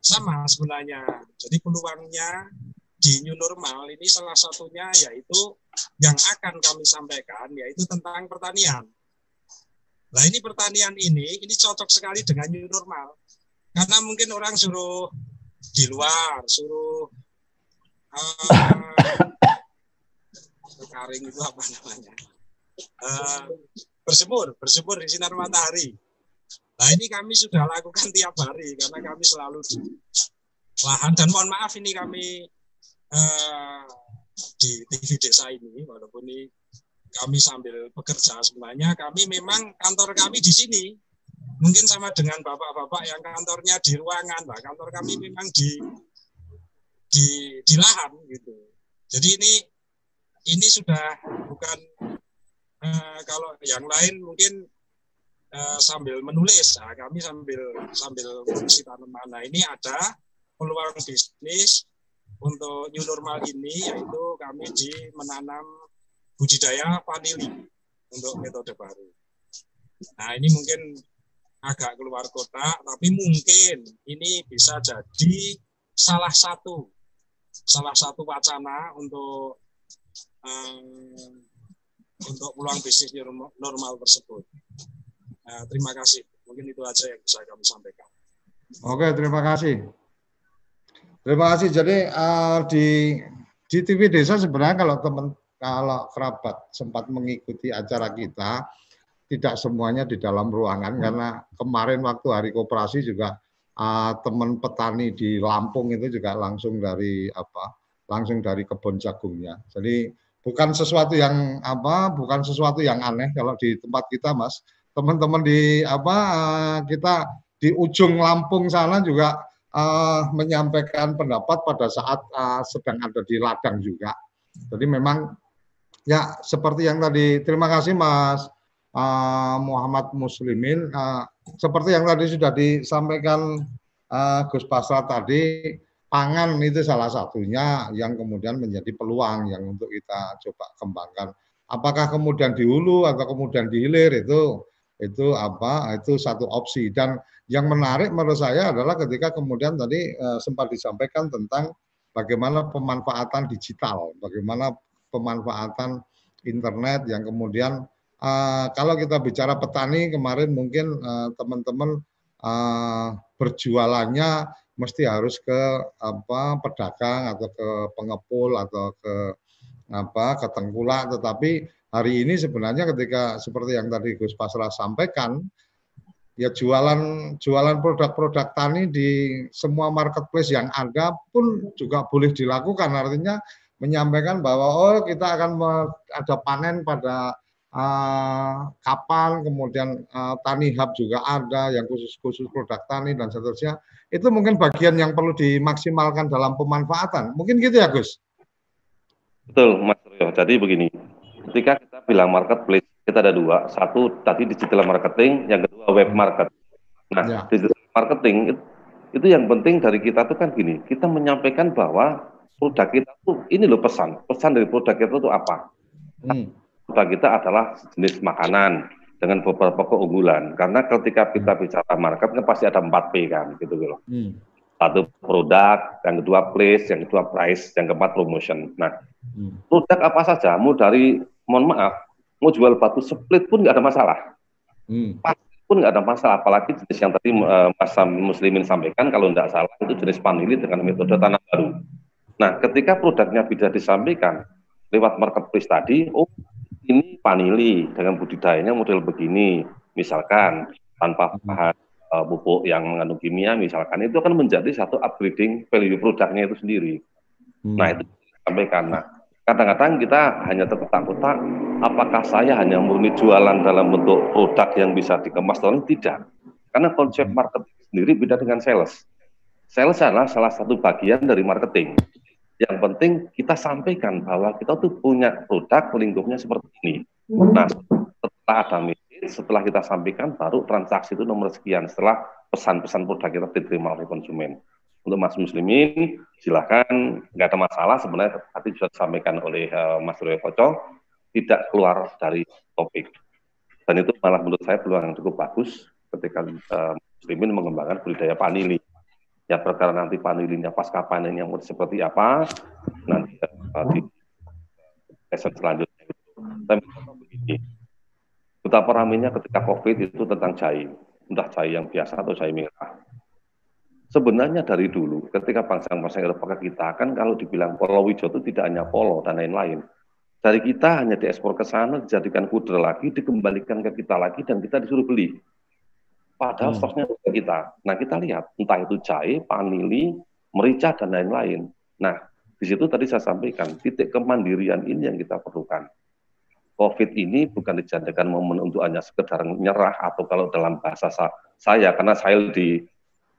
sama sebenarnya. Jadi peluangnya di new normal ini salah satunya yaitu yang akan kami sampaikan yaitu tentang pertanian. Nah ini pertanian ini ini cocok sekali dengan new normal karena mungkin orang suruh di luar, suruh uh, itu apa namanya? Uh, bersemur, bersemur di sinar matahari. Nah ini kami sudah lakukan tiap hari karena kami selalu di lahan dan mohon maaf ini kami uh, di TV desa ini walaupun ini kami sambil bekerja sebenarnya kami memang kantor kami di sini mungkin sama dengan bapak-bapak yang kantornya di ruangan, pak kantor kami memang di di di lahan gitu. Jadi ini ini sudah bukan uh, kalau yang lain mungkin uh, sambil menulis, nah, kami sambil sambil produksi tanaman. Nah ini ada peluang bisnis untuk new normal ini yaitu kami di menanam budidaya vanili untuk metode baru. Nah ini mungkin agak keluar kota, tapi mungkin ini bisa jadi salah satu salah satu wacana untuk um, untuk peluang bisnis normal tersebut. Uh, terima kasih. Mungkin itu aja yang bisa kami sampaikan. Oke, terima kasih. Terima kasih. Jadi uh, di di TV Desa sebenarnya kalau teman kalau kerabat sempat mengikuti acara kita, tidak semuanya di dalam ruangan. Hmm. karena kemarin waktu hari koperasi juga uh, teman petani di Lampung itu juga langsung dari apa langsung dari kebun jagungnya. Jadi bukan sesuatu yang apa bukan sesuatu yang aneh kalau di tempat kita mas. Teman-teman di apa uh, kita di ujung Lampung sana juga uh, menyampaikan pendapat pada saat uh, sedang ada di ladang juga. Jadi memang ya seperti yang tadi terima kasih mas uh, Muhammad Muslimin. Uh, seperti yang tadi sudah disampaikan uh, Gus Pasra tadi, pangan itu salah satunya yang kemudian menjadi peluang yang untuk kita coba kembangkan. Apakah kemudian di hulu atau kemudian di hilir itu itu apa? Itu satu opsi dan yang menarik menurut saya adalah ketika kemudian tadi uh, sempat disampaikan tentang bagaimana pemanfaatan digital, bagaimana pemanfaatan internet yang kemudian uh, kalau kita bicara petani kemarin mungkin uh, teman-teman uh, berjualannya mesti harus ke apa pedagang atau ke pengepul atau ke apa ke tengkulak. Tetapi hari ini sebenarnya ketika seperti yang tadi Gus Pasrah sampaikan ya jualan jualan produk-produk tani di semua marketplace yang ada pun juga boleh dilakukan. Artinya menyampaikan bahwa oh kita akan ada panen pada uh, kapal, kemudian uh, tani hub juga ada yang khusus-khusus produk tani dan seterusnya. Itu mungkin bagian yang perlu dimaksimalkan dalam pemanfaatan. Mungkin gitu ya Gus? Betul Mas Rio. Jadi begini, ketika kita bilang marketplace, kita ada dua. Satu tadi digital marketing, yang kedua web market. Nah, ya. digital marketing itu, itu yang penting dari kita tuh kan gini, kita menyampaikan bahwa produk kita tuh ini loh pesan, pesan dari produk kita itu apa. Hmm produk kita adalah jenis makanan. dengan beberapa keunggulan. Karena ketika kita bicara market kan pasti ada 4P kan, gitu loh. Hmm. Satu produk, yang kedua place, yang kedua price, yang keempat promotion. Nah, hmm. produk apa saja, mau dari, mohon maaf, mau jual batu split pun nggak ada masalah. Hmm. pun nggak ada masalah, apalagi jenis yang tadi uh, Mas Muslimin sampaikan, kalau tidak salah itu jenis panili dengan metode tanam baru. Nah, ketika produknya bisa disampaikan lewat marketplace tadi, oh ini panili dengan budidayanya model begini, misalkan tanpa bahan uh, pupuk yang mengandung kimia, misalkan itu akan menjadi satu upgrading value produknya itu sendiri. Hmm. Nah itu sampaikan. Nah kadang-kadang kita hanya terkotak-kotak, apakah saya hanya murni jualan dalam bentuk produk yang bisa dikemas atau tidak? Karena konsep marketing sendiri beda dengan sales. Sales adalah salah satu bagian dari marketing. Yang penting kita sampaikan bahwa kita tuh punya produk lingkupnya seperti ini. Nah, setelah ada meeting, setelah kita sampaikan, baru transaksi itu nomor sekian. Setelah pesan-pesan produk kita diterima oleh konsumen. Untuk Mas Muslimin, silahkan, nggak ada masalah sebenarnya tadi sudah disampaikan oleh uh, Mas Roy Koco, tidak keluar dari topik. Dan itu malah menurut saya peluang yang cukup bagus ketika uh, Muslimin mengembangkan budidaya panili ya perkara nanti panilinya pasca panennya seperti apa nanti di sesi selanjutnya. Tapi betapa ramainya ketika covid itu tentang cai entah cai yang biasa atau cai merah. Sebenarnya dari dulu ketika bangsa-bangsa Eropa kita kan kalau dibilang polo hijau itu tidak hanya polo dan lain-lain. Dari kita hanya diekspor ke sana dijadikan kuder lagi dikembalikan ke kita lagi dan kita disuruh beli Padahal hmm. stoknya untuk kita. Nah kita lihat entah itu jahe, panili, merica dan lain-lain. Nah di situ tadi saya sampaikan titik kemandirian ini yang kita perlukan. COVID ini bukan dijadikan momen untuk hanya sekedar nyerah atau kalau dalam bahasa saya karena saya di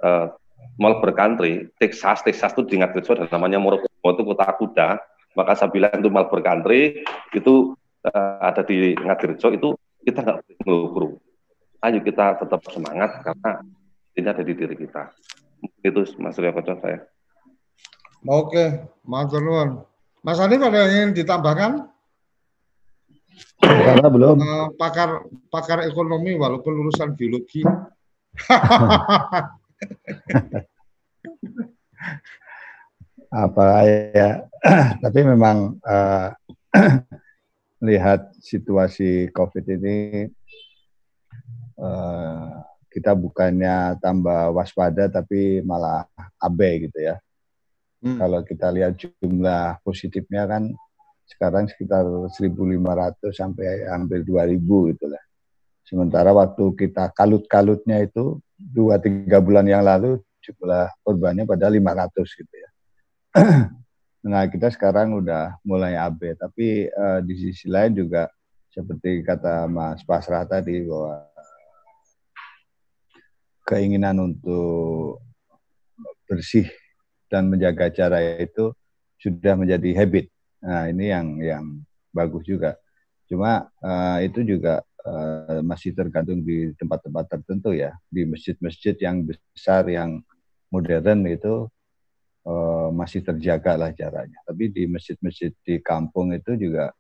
uh, Melbourne Country, Texas, Texas itu diingat itu ada namanya Morocco itu kota kuda, maka saya bilang itu Melbourne Country itu uh, ada di Ngadirjo itu kita nggak boleh ayo kita tetap semangat karena ini ada di diri kita. Itu Mas Surya Koco saya. Oke, Mas Nuwun. Mas Andi ada yang ingin ditambahkan? Karena belum. Uh, pakar pakar ekonomi walaupun lulusan biologi. apa ya tapi memang uh, lihat situasi covid ini Eh, kita bukannya tambah waspada tapi malah abe gitu ya. Hmm. Kalau kita lihat jumlah positifnya kan sekarang sekitar 1.500 sampai hampir 2.000 gitu lah. Sementara waktu kita kalut-kalutnya itu dua tiga bulan yang lalu jumlah korbannya pada 500 gitu ya. nah kita sekarang udah mulai AB, tapi uh, di sisi lain juga seperti kata Mas Pasrah tadi bahwa keinginan untuk bersih dan menjaga jarak itu sudah menjadi habit. Nah, ini yang yang bagus juga. Cuma uh, itu juga uh, masih tergantung di tempat-tempat tertentu ya. Di masjid-masjid yang besar yang modern itu uh, masih terjaga lah jaraknya. Tapi di masjid-masjid di kampung itu juga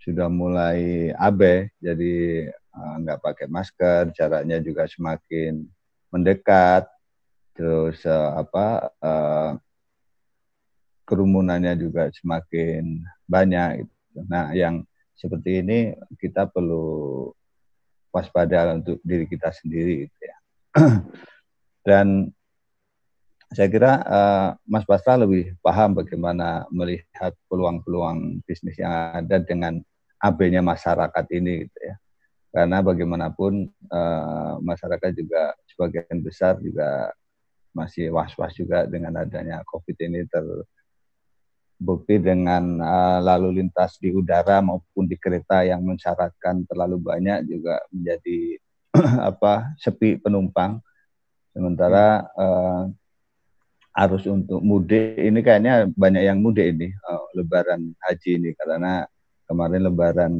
sudah mulai abe, jadi nggak uh, pakai masker, jaraknya juga semakin mendekat, terus uh, apa uh, kerumunannya juga semakin banyak. Gitu. Nah, yang seperti ini kita perlu waspada untuk diri kita sendiri, gitu ya. Dan saya kira uh, Mas Basra lebih paham bagaimana melihat peluang-peluang bisnis yang ada dengan AB-nya masyarakat ini, gitu ya karena bagaimanapun uh, masyarakat juga sebagian besar juga masih was-was juga dengan adanya COVID ini terbukti dengan uh, lalu lintas di udara maupun di kereta yang mensyaratkan terlalu banyak juga menjadi apa sepi penumpang. Sementara uh, arus untuk mudik ini kayaknya banyak yang mudik ini uh, Lebaran haji ini. Karena kemarin Lebaran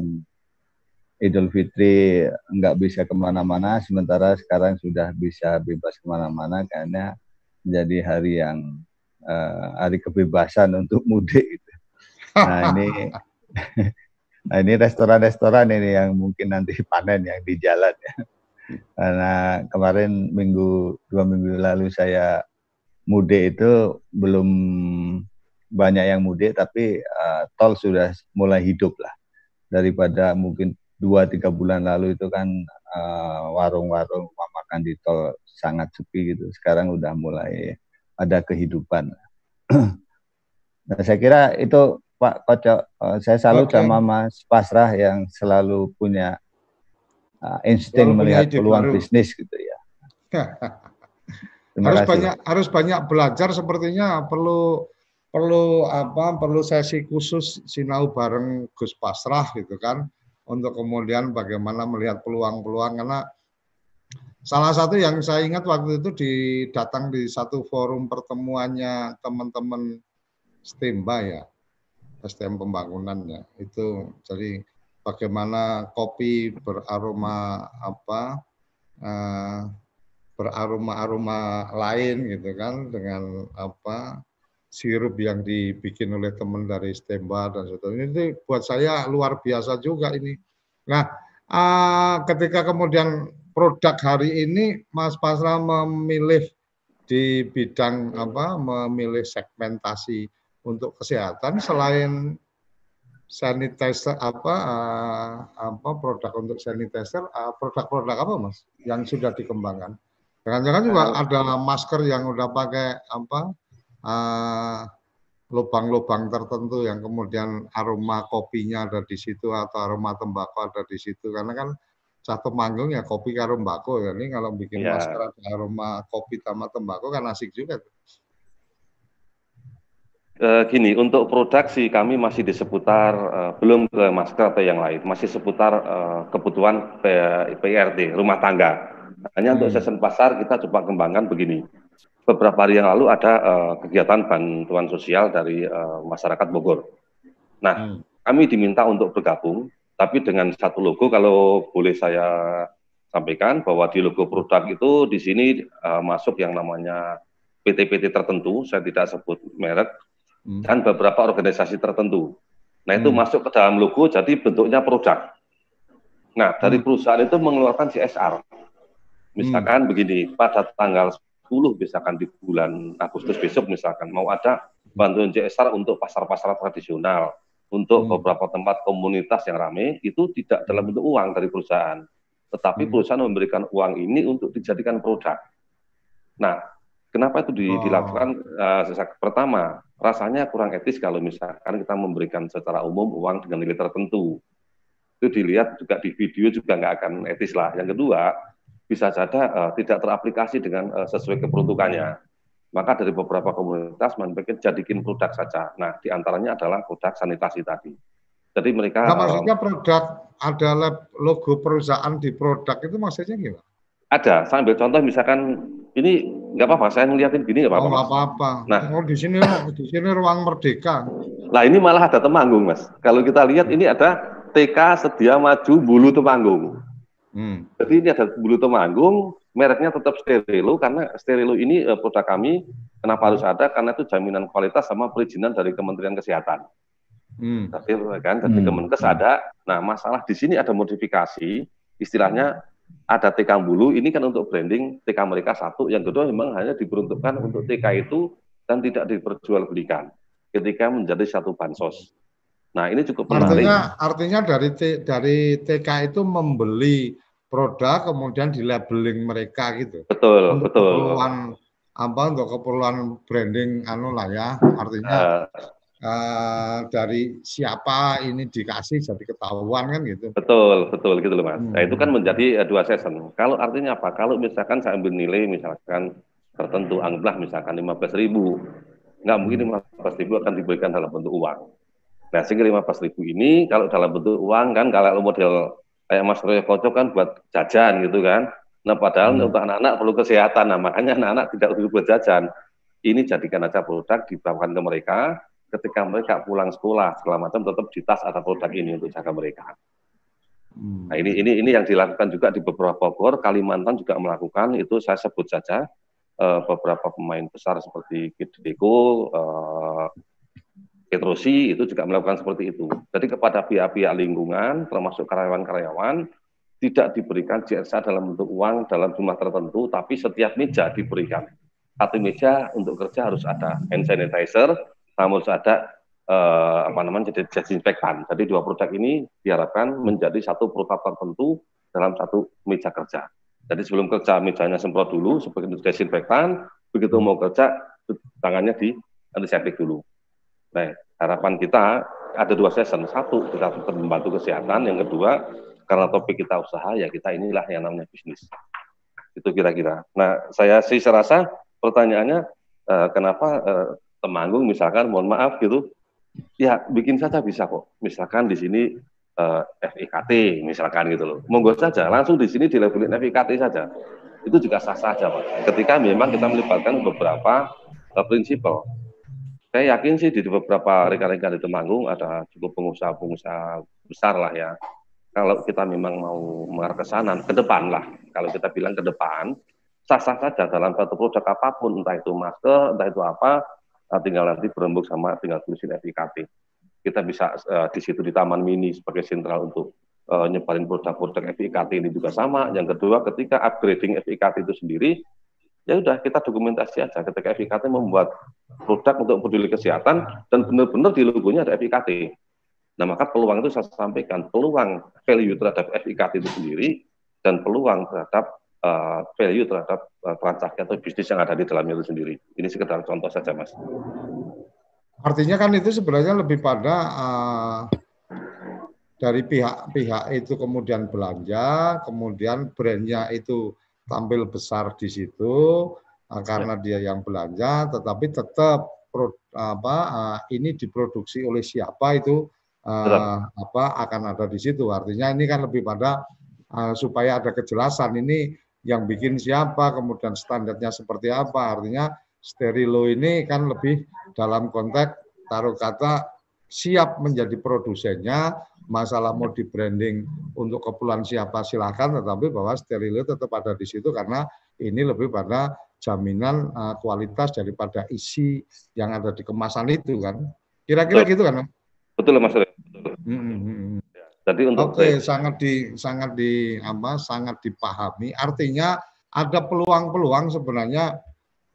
Idul Fitri nggak bisa ke mana-mana, sementara sekarang sudah bisa bebas ke mana-mana karena menjadi hari yang uh, hari kebebasan untuk mudik. Gitu. Nah ini Nah ini restoran-restoran ini yang mungkin nanti panen yang di jalan ya. Karena kemarin minggu dua minggu lalu saya mudik itu belum banyak yang mudik tapi uh, tol sudah mulai hidup lah daripada mungkin dua tiga bulan lalu itu kan uh, warung-warung makan di tol sangat sepi gitu sekarang udah mulai ada kehidupan nah, saya kira itu Pak Kocok uh, saya salut okay. sama Mas Pasrah yang selalu punya uh, insting melihat peluang baru. bisnis gitu ya harus kasih. banyak harus banyak belajar sepertinya perlu perlu apa perlu sesi khusus sinau bareng Gus Pasrah gitu kan untuk kemudian bagaimana melihat peluang-peluang. Karena salah satu yang saya ingat waktu itu di datang di satu forum pertemuannya teman-teman STEMBA ya STM pembangunannya. Itu jadi bagaimana kopi beraroma apa uh, beraroma-aroma lain gitu kan dengan apa sirup yang dibikin oleh teman dari Stemba dan sebagainya ini buat saya luar biasa juga ini. Nah, uh, ketika kemudian produk hari ini Mas Pasra memilih di bidang apa memilih segmentasi untuk kesehatan selain sanitizer apa uh, apa produk untuk sanitizer uh, produk-produk apa Mas yang sudah dikembangkan Jangan-jangan juga ada masker yang udah pakai apa lubang lubang-lubang tertentu yang kemudian aroma kopinya ada di situ atau aroma tembakau ada di situ karena kan satu manggung ya kopi karo mbako ya ini kalau bikin ya. masker ada aroma kopi sama tembakau kan asik juga. Uh, gini, untuk produksi kami masih di seputar uh, belum ke masker atau yang lain, masih seputar uh, kebutuhan PRT rumah tangga. Hanya hmm. untuk season pasar kita coba kembangkan begini. Beberapa hari yang lalu ada uh, kegiatan bantuan sosial dari uh, masyarakat Bogor. Nah, hmm. kami diminta untuk bergabung, tapi dengan satu logo kalau boleh saya sampaikan bahwa di logo produk itu di sini uh, masuk yang namanya PT-PT tertentu, saya tidak sebut merek, hmm. dan beberapa organisasi tertentu. Nah, itu hmm. masuk ke dalam logo jadi bentuknya produk. Nah, dari hmm. perusahaan itu mengeluarkan CSR. Misalkan hmm. begini, pada tanggal 10 misalkan di bulan Agustus besok misalkan mau ada bantuan CSR untuk pasar-pasar tradisional, untuk hmm. beberapa tempat komunitas yang ramai itu tidak dalam bentuk uang dari perusahaan, tetapi hmm. perusahaan memberikan uang ini untuk dijadikan produk. Nah, kenapa itu di, oh. dilakukan? Uh, pertama, rasanya kurang etis kalau misalkan kita memberikan secara umum uang dengan nilai tertentu. Itu dilihat juga di video juga nggak akan etis lah. Yang kedua, bisa saja uh, tidak teraplikasi dengan uh, sesuai keperuntukannya. Maka dari beberapa komunitas manufacturer jadikan produk saja. Nah, di antaranya adalah produk sanitasi tadi. Jadi mereka. Nah, maksudnya produk ada logo perusahaan di produk itu maksudnya gimana? Ada. Saya ambil contoh misalkan ini nggak apa-apa. Saya ngeliatin gini nggak apa-apa. Oh, apa-apa. Nah, oh, di sini di sini ruang merdeka. Nah, ini malah ada temanggung, mas. Kalau kita lihat ini ada TK sedia maju bulu temanggung. Hmm. Jadi ini ada bulu temanggung, mereknya tetap sterilo karena sterilo ini uh, produk kami. Kenapa harus ada? Karena itu jaminan kualitas sama perizinan dari Kementerian Kesehatan. Hmm. Tapi kan, jadi hmm. Kemenkes ada. Nah, masalah di sini ada modifikasi, istilahnya ada TK bulu. Ini kan untuk branding TK mereka satu. Yang kedua memang hanya diperuntukkan untuk TK itu dan tidak diperjualbelikan ketika menjadi satu bansos. Nah, ini cukup menarik. Artinya, artinya dari dari TK itu membeli produk kemudian di labeling mereka gitu. Betul, untuk betul. Keperluan apa untuk keperluan branding anu lah ya, artinya uh, uh, dari siapa ini dikasih jadi ketahuan kan gitu. Betul, betul gitu loh Mas. Hmm. Nah, itu kan menjadi uh, dua season. Kalau artinya apa? Kalau misalkan saya ambil nilai misalkan tertentu anggaplah misalkan 15 ribu nggak mungkin 15 hmm. ribu akan diberikan dalam bentuk uang. Nah, sehingga 15 ribu ini kalau dalam bentuk uang kan kalau model kayak Mas Roy Kocok kan buat jajan gitu kan. Nah padahal hmm. untuk anak-anak perlu kesehatan, nah makanya anak-anak tidak perlu buat jajan. Ini jadikan aja produk dibawakan ke mereka, ketika mereka pulang sekolah segala macam tetap di tas ada produk ini untuk jaga mereka. Hmm. Nah ini ini ini yang dilakukan juga di beberapa Bogor, Kalimantan juga melakukan itu saya sebut saja uh, beberapa pemain besar seperti Kideko, uh, Petrosi itu juga melakukan seperti itu. Jadi kepada pihak-pihak lingkungan, termasuk karyawan-karyawan, tidak diberikan JSA dalam bentuk uang dalam jumlah tertentu, tapi setiap meja diberikan. Satu meja untuk kerja harus ada hand sanitizer, namun harus ada eh, apa namanya jadi desinfektan. Jadi dua produk ini diharapkan menjadi satu produk tertentu dalam satu meja kerja. Jadi sebelum kerja mejanya semprot dulu sebagai desinfektan, begitu mau kerja tangannya di antiseptik dulu. Nah, harapan kita ada dua season. Satu, kita membantu kesehatan. Yang kedua, karena topik kita usaha, ya kita inilah yang namanya bisnis. Itu kira-kira. Nah, saya sih serasa pertanyaannya, uh, kenapa uh, Temanggung misalkan, mohon maaf gitu, ya bikin saja bisa kok. Misalkan di sini eh, FIKT misalkan gitu loh. Monggo saja, langsung di sini dilabelin FIKT saja. Itu juga sah-sah saja, Pak. Ketika memang kita melibatkan beberapa uh, prinsipal saya yakin sih di beberapa rekan-rekan di Temanggung ada cukup pengusaha-pengusaha besar lah ya. Kalau kita memang mau mengarah ke sana, ke depan lah. Kalau kita bilang ke depan, sah-sah saja dalam satu produk apa pun, entah itu masker, entah itu apa, nah, tinggal nanti berembuk sama tinggal tulisin FIKT. Kita bisa uh, di situ di Taman Mini sebagai sentral untuk uh, nyebarin produk-produk FIKT ini juga sama. Yang kedua, ketika upgrading FIKT itu sendiri, ya udah kita dokumentasi aja ketika FIKT membuat produk untuk peduli kesehatan dan benar-benar di logonya ada FIKT. Nah maka peluang itu saya sampaikan peluang value terhadap FIKT itu sendiri dan peluang terhadap uh, value terhadap uh, transaksi atau bisnis yang ada di dalamnya itu sendiri. Ini sekedar contoh saja mas. Artinya kan itu sebenarnya lebih pada uh, dari pihak-pihak itu kemudian belanja, kemudian brandnya itu tampil besar di situ uh, karena dia yang belanja, tetapi tetap pro, apa uh, ini diproduksi oleh siapa itu uh, apa akan ada di situ. Artinya ini kan lebih pada uh, supaya ada kejelasan ini yang bikin siapa, kemudian standarnya seperti apa. Artinya sterilo ini kan lebih dalam konteks taruh kata siap menjadi produsennya, masalah mau di branding untuk keperluan siapa silahkan, tetapi bahwa steril tetap ada di situ karena ini lebih pada jaminan uh, kualitas daripada isi yang ada di kemasan itu kan. Kira-kira gitu kan? Betul Mas. Betul. Hmm, hmm, hmm. Jadi untuk Oke, okay, sangat di sangat di apa sangat dipahami. Artinya ada peluang-peluang sebenarnya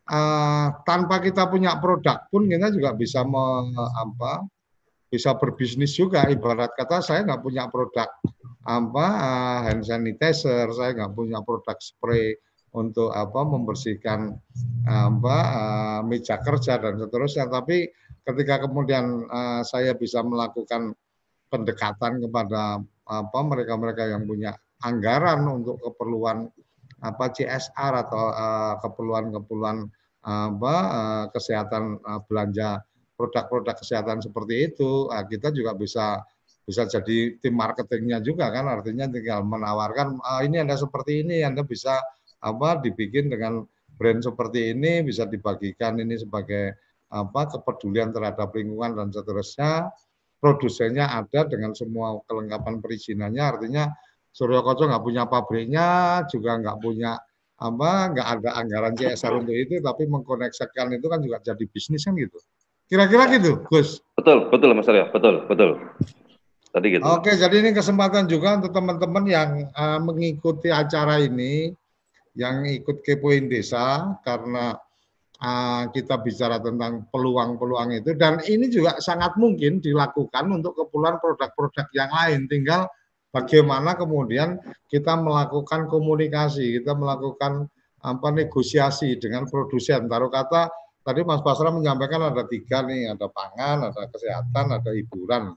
uh, tanpa kita punya produk pun kita juga bisa me, apa bisa berbisnis juga. Ibarat kata saya nggak punya produk apa uh, hand sanitizer, saya nggak punya produk spray untuk apa membersihkan apa uh, meja kerja dan seterusnya. Tapi ketika kemudian uh, saya bisa melakukan pendekatan kepada apa mereka-mereka yang punya anggaran untuk keperluan apa CSR atau keperluan-keperluan apa kesehatan belanja produk-produk kesehatan seperti itu, nah, kita juga bisa bisa jadi tim marketingnya juga kan. Artinya tinggal menawarkan ah, ini anda seperti ini anda bisa apa dibikin dengan brand seperti ini bisa dibagikan ini sebagai apa kepedulian terhadap lingkungan dan seterusnya. Produsennya ada dengan semua kelengkapan perizinannya artinya Suryo Koco nggak punya pabriknya juga nggak punya apa nggak ada anggaran CSR untuk itu tapi mengkoneksikan itu kan juga jadi bisnis kan gitu Kira-kira gitu, Gus. Betul, betul Mas Arya, betul, betul. Tadi gitu. Oke, jadi ini kesempatan juga untuk teman-teman yang uh, mengikuti acara ini, yang ikut kepoin desa, karena uh, kita bicara tentang peluang-peluang itu, dan ini juga sangat mungkin dilakukan untuk keperluan produk-produk yang lain. Tinggal bagaimana kemudian kita melakukan komunikasi, kita melakukan apa negosiasi dengan produsen. Taruh kata tadi Mas Basra menyampaikan ada tiga nih, ada pangan, ada kesehatan, ada hiburan.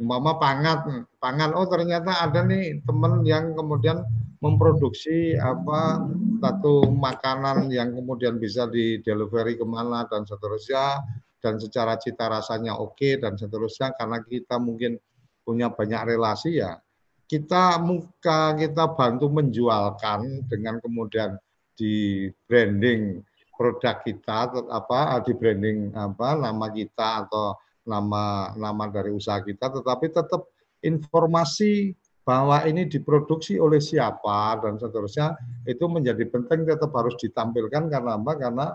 Umpama pangan, pangan, oh ternyata ada nih teman yang kemudian memproduksi apa satu makanan yang kemudian bisa di delivery ke mana dan seterusnya. Dan secara cita rasanya oke dan seterusnya karena kita mungkin punya banyak relasi ya. Kita muka kita bantu menjualkan dengan kemudian di branding produk kita apa di branding apa nama kita atau nama nama dari usaha kita tetapi tetap informasi bahwa ini diproduksi oleh siapa dan seterusnya itu menjadi penting tetap harus ditampilkan karena apa? Karena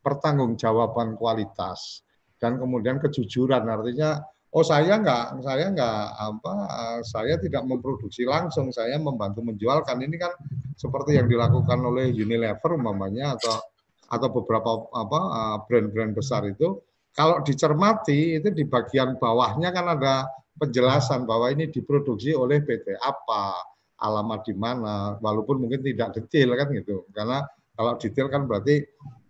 pertanggungjawaban kualitas dan kemudian kejujuran. Artinya oh saya nggak saya nggak apa saya tidak memproduksi langsung saya membantu menjualkan. Ini kan seperti yang dilakukan oleh Unilever umpamanya atau atau beberapa apa brand-brand besar itu kalau dicermati itu di bagian bawahnya kan ada penjelasan bahwa ini diproduksi oleh PT apa alamat di mana walaupun mungkin tidak detail kan gitu. Karena kalau detail kan berarti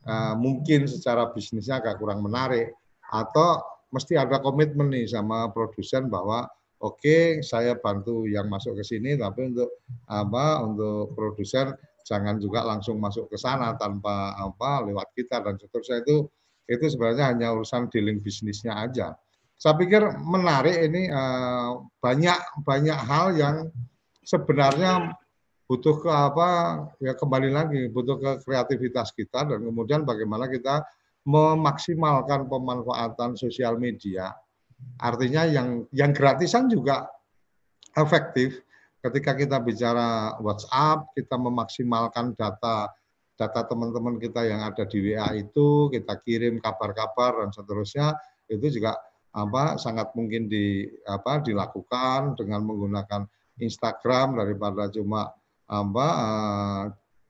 uh, mungkin secara bisnisnya agak kurang menarik atau mesti ada komitmen nih sama produsen bahwa oke okay, saya bantu yang masuk ke sini tapi untuk apa untuk produsen jangan juga langsung masuk ke sana tanpa apa lewat kita dan seterusnya itu itu sebenarnya hanya urusan dealing bisnisnya aja. Saya pikir menarik ini uh, banyak banyak hal yang sebenarnya butuh ke apa ya kembali lagi butuh ke kreativitas kita dan kemudian bagaimana kita memaksimalkan pemanfaatan sosial media. Artinya yang yang gratisan juga efektif. Ketika kita bicara WhatsApp, kita memaksimalkan data data teman-teman kita yang ada di WA itu, kita kirim kabar-kabar dan seterusnya, itu juga apa sangat mungkin di apa dilakukan dengan menggunakan Instagram daripada cuma apa uh,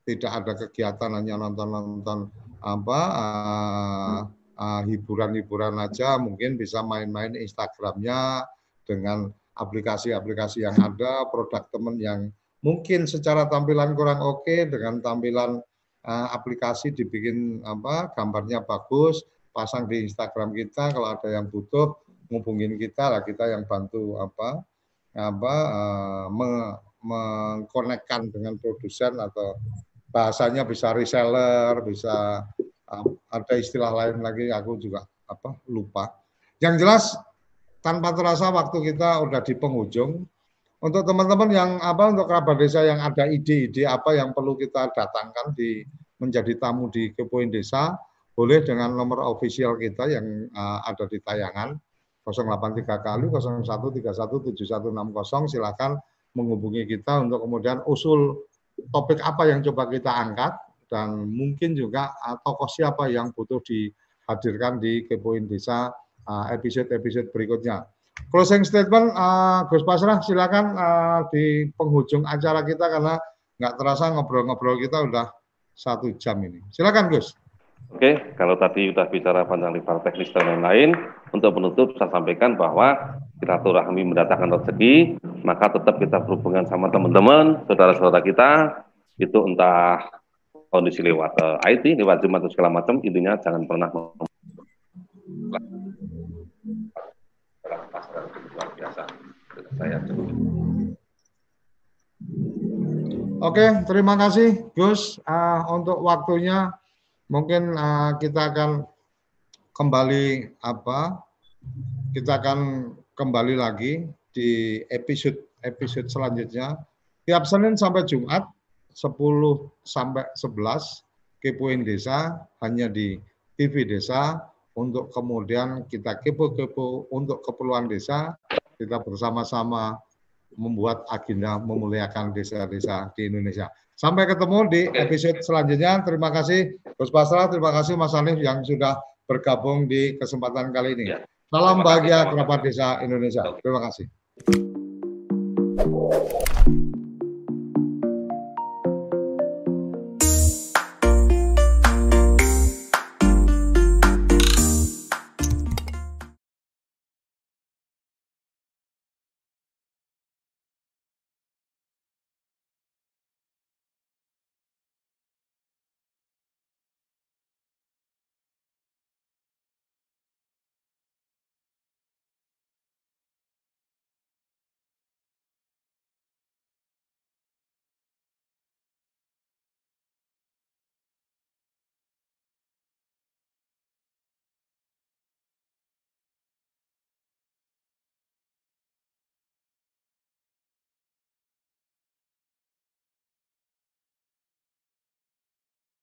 tidak ada kegiatan hanya nonton-nonton apa uh, uh, hiburan-hiburan aja mungkin bisa main-main Instagramnya dengan aplikasi-aplikasi yang ada produk teman yang mungkin secara tampilan kurang oke okay, dengan tampilan uh, aplikasi dibikin apa gambarnya bagus pasang di Instagram kita kalau ada yang butuh ngubungin kita lah kita yang bantu apa apa uh, mengkonekkan dengan produsen atau bahasanya bisa reseller, bisa um, ada istilah lain lagi aku juga apa lupa. Yang jelas tanpa terasa waktu kita udah di penghujung. Untuk teman-teman yang apa untuk kerabat desa yang ada ide-ide apa yang perlu kita datangkan di menjadi tamu di Kepoin Desa, boleh dengan nomor official kita yang uh, ada di tayangan 083 kali 01317160 silakan menghubungi kita untuk kemudian usul topik apa yang coba kita angkat dan mungkin juga tokoh siapa yang butuh dihadirkan di Kepoin Desa episode-episode berikutnya. Closing statement, uh, Gus Pasrah silakan uh, di penghujung acara kita karena nggak terasa ngobrol-ngobrol kita udah satu jam ini. Silakan Gus. Oke, kalau tadi sudah bicara panjang lebar teknis dan lain-lain, untuk penutup saya sampaikan bahwa kita turahmi mendatangkan rezeki, maka tetap kita berhubungan sama teman-teman, saudara-saudara kita, itu entah kondisi lewat uh, eh, IT, lewat Zoom atau segala macam, intinya jangan pernah Oke, terima kasih Gus. Uh, untuk waktunya mungkin uh, kita akan kembali apa kita akan kembali lagi di episode episode selanjutnya. Tiap Senin sampai Jumat 10 sampai 11 kepoin desa hanya di TV desa. Untuk kemudian kita kepo-kepo untuk keperluan desa kita bersama-sama membuat agenda memuliakan desa-desa di Indonesia. Sampai ketemu di episode selanjutnya. Terima kasih Gus Basra, terima kasih Mas Hanif yang sudah bergabung di kesempatan kali ini. Ya. Salam bahagia kerabat desa Indonesia. Terima kasih.